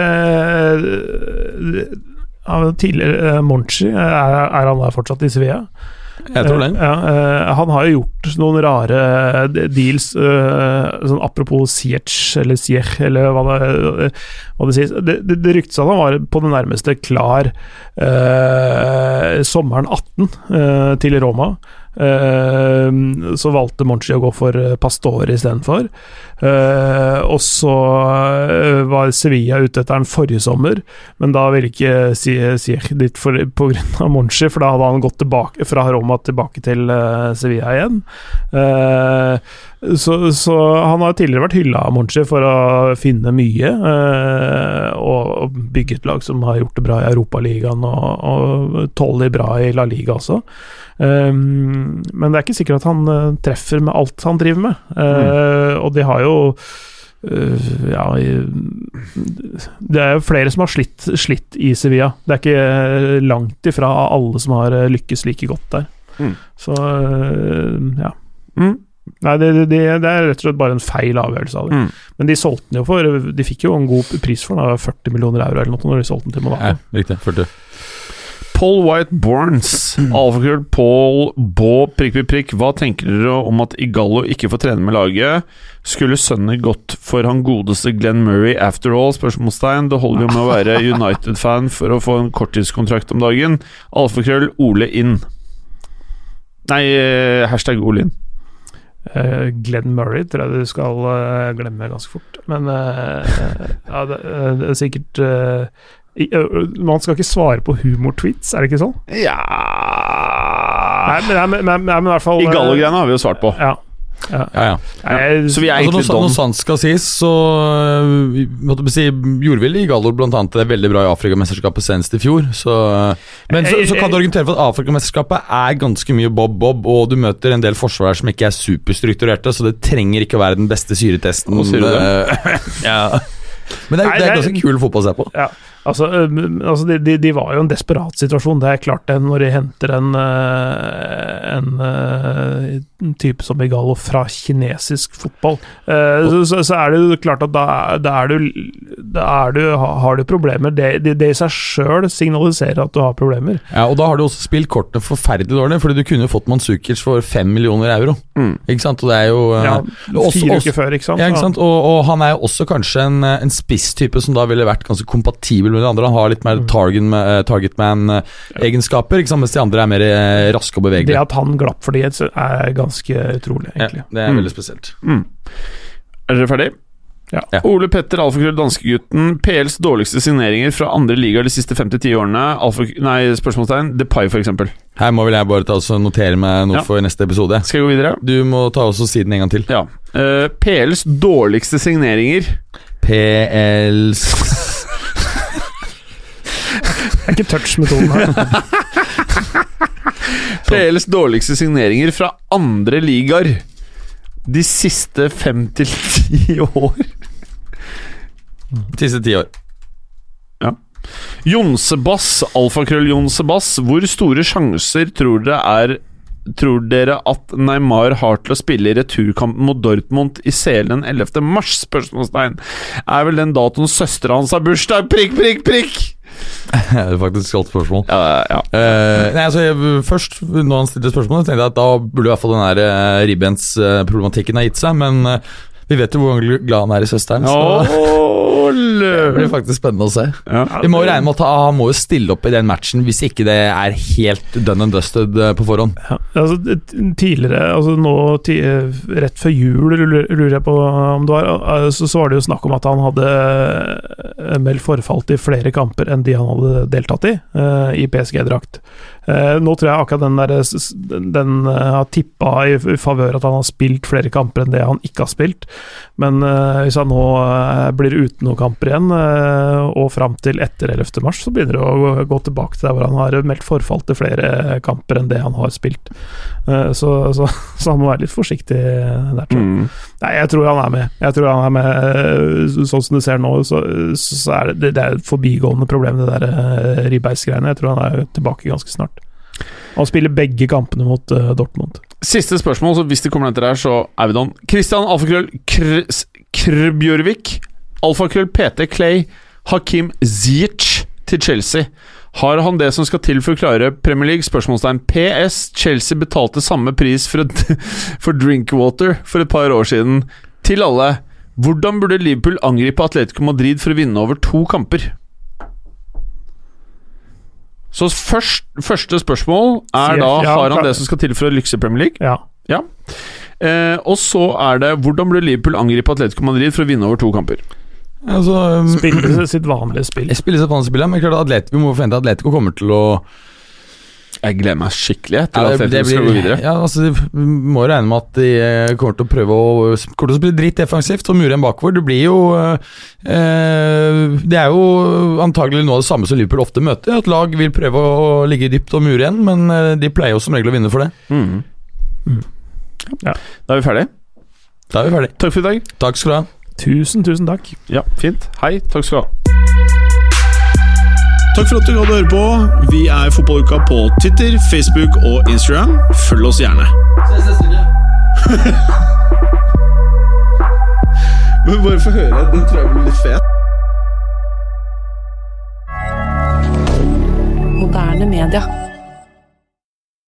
det Tidligere uh, Monchi, er, er han der fortsatt i Sevilla? Jeg tror det. Eh, ja, eh, han har jo gjort noen rare eh, deals, sånn apropos Siech, eller Siech, eller hva det, hva det sies. Det, det, det ryktes at han var på det nærmeste klar eh, sommeren 18 eh, til Roma. Eh, så valgte Monchi å gå for eh, Pastore istedenfor. Uh, og så eh, var Sevilla ute etter den forrige sommer, men da ville ikke Siech dit pga. Monchi, for da hadde han gått tilbake fra Roma tilbake til eh, Sevilla igjen. Så, så han har tidligere vært hylla av Monchi for å finne mye, eh, og, bygge et lag som har gjort det bra i Europaligaen, og, og tåler bra i La Liga også. Eh, men det er ikke sikkert at han eh, treffer med alt han driver med. Eh, Og de har jo eh, ja, det er jo flere som har slitt, slitt i Sevilla. Det er ikke eh, langt ifra alle som har lykkes like godt der. Mm. Så ja. Mm. Nei, det, det, det er rett og slett bare en feil avgjørelse av det. Mm. Men de solgte den jo for De fikk jo en god pris for den, 40 millioner euro eller noe når de solgte den til Monaco. Ja, riktig. 40. Paul White Borns. Alfakrøll Paul Baa prikk, prikk, prikk. Hva tenker dere om at Igallo ikke får trene med laget? Skulle sønnen gått for han godeste Glenn Murray after all? Spørsmålstegn. Det holder jo med å være United-fan for å få en korttidskontrakt om dagen. Alfakrøll Ole inn. Nei, eh, hashtag Ole inn. Eh, Glenn Murray tror jeg du skal uh, glemme ganske fort. Men uh, ja, det, det er sikkert i, Man skal ikke svare på humortweets, er det ikke sånn? Ja Nei, men, men, men, men i hvert fall I Igallo-greiene har vi jo svart på. Ja. Ja. Ja, ja. ja, Så vi er Altså, egentlig når, når sant skal sies, så måtte si, gjorde vi blant annet det veldig bra i Afrikamesterskapet senest i fjor. Så, øh, men så, så kan du orientere for at Afrikamesterskapet er ganske mye bob-bob, og du møter en del forsvarer som ikke er superstrukturerte, så det trenger ikke å være den beste syretesten. Hva sier du det? ja. Men er, det er det er- ganske kul fotball å se på. Ja, altså, altså de, de, de var jo en desperat situasjon, det er klart det, når de henter en, øh, en, øh, en type som Igalo fra kinesisk fotball. Eh, så, så, så er det jo klart at da, er- da er du Da er du, har du problemer. Det, det, det i seg sjøl signaliserer at du har problemer. Ja, og da har du også spilt kortene forferdelig dårlig, fordi du kunne fått Manzukic for fem millioner euro. Mm. Ikke sant? Og det er jo øh, Ja, også- fire også- uker før, ikke sant? Ja, ikke sant? Og, og han er jo også kanskje en, en spisstype som da ville vært ganske kompatibel med de andre. Han har litt mer target, eh, target man-egenskaper, mens de andre er mer eh, raske og Det at han glapp for det, er ganske utrolig, Ja, det er Mm. veldig spesielt. Mm. Er dere ferdig? Ja. Ja. Ole Petter, alfakrøll danskegutten. PLs dårligste signeringer fra andre ligaer de siste 5-10 årene. Alfa, nei, spørsmålstegn. Depay, for eksempel. Her må vel jeg bare ta og notere meg noe Ja. for neste episode. Skal jeg gå videre? Du må ta også si den en gang til. Ja. Uh, PLs dårligste signeringer. PLs Det er ikke touch-metoden her. PLs dårligste signeringer fra andre ligaer de siste 5-10 år. siste ti år. Ja. Jonsebass, alfakrøll Jonsebass. Hvor store sjanser tror dere er Tror dere at Neymar har til å spille i returkampen mot Dortmund i selen 11. mars? Spørsmålstegn. Er vel den datoen søstera hans har bursdag? Prikk, prikk, prikk! Det er faktisk godt spørsmål. Ja, ja. Uh, nei, altså jeg, Først, når han stilte spørsmålet, tenkte jeg at da burde i hvert fall den der uh, ribbensproblematikken uh, ha gitt seg, men eh, vi vet jo hvor glad han er i søsteren. Så. oh, det blir faktisk spennende å se. Ja. Vi må regne med at han må jo stille opp i den matchen hvis ikke det er helt done and dusted eh, på forhånd. Ja, altså, tidligere, altså nå rett før jul, lurer jeg på om det var, eh, så, så var det jo snakk om at han hadde eh, meldt forfall til flere kamper enn de han hadde deltatt i, eh, i PSG-drakt. Eh, nå tror jeg akkurat den der den, eh, har tippa i, favør at han har spilt flere kamper enn det han ikke har spilt. Men eh, hvis han nå blir uten noen kamper igjen, og fram til etter 11. mars, så begynner det å gå, tilbake til der hvor han har meldt forfall til flere kamper enn det han har spilt. Så, så, så han må være litt forsiktig der, tror jeg. Mm. Nei, jeg tror han er med. Jeg tror han er med eh, Sånn som du ser nå, så, så er det, det er et forbigående problem, det der uh, ribbeisgreiene. Jeg tror han er tilbake ganske snart. Han spiller begge kampene mot uh, Dortmund. Siste spørsmål, så hvis det kommer etter her, så er vi don. Christian Alfakrøll Kr Krbjørvik. Alfakrøll PT Clay. Hakim Ziyech til Chelsea. Har han det som skal til for å klare Premier League? Spørsmålstegn. PS. Chelsea betalte samme pris for, et, for Drinkwater for et par år siden. Til alle. Hvordan burde Liverpool angripe Atletico Madrid for å vinne over to kamper? Så først, første spørsmål er da ja, Har han det som skal til for å lykkes i Premier League? Ja. Eh, og så er det hvordan burde Liverpool angripe Atletico Madrid for å vinne over to kamper? Altså, um, Spiller sitt vanlige spill. jeg spiller seg spill, men klart Atletico, vi må forvente at Atletico kommer til å Jeg gleder meg skikkelig til Ja, det- det Atletico skal gå videre. Ja, altså, Vi må regne med at de eh, kommer til å prøve å Kommer til å spille dritt defensivt og mure en bakover. Det blir jo eh, Det er jo antagelig noe av det samme som Liverpool ofte møter. At lag vil prøve å ligge dypt og mure igjen, men eh, de pleier jo som regel å vinne for det. Mhm. Ja. Da er vi ferdige. Da er vi ferdige. Takk for i dag. Takk skal du ha. Tusen, tusen takk. Ja, fint. Hei. Takk skal du ha. Takk for at du hadde høre på. Vi er Fotballuka på Twitter, Facebook og Instagram. Følg oss gjerne. Men bare få høre. Den tror jeg blir litt fet. Moderne media.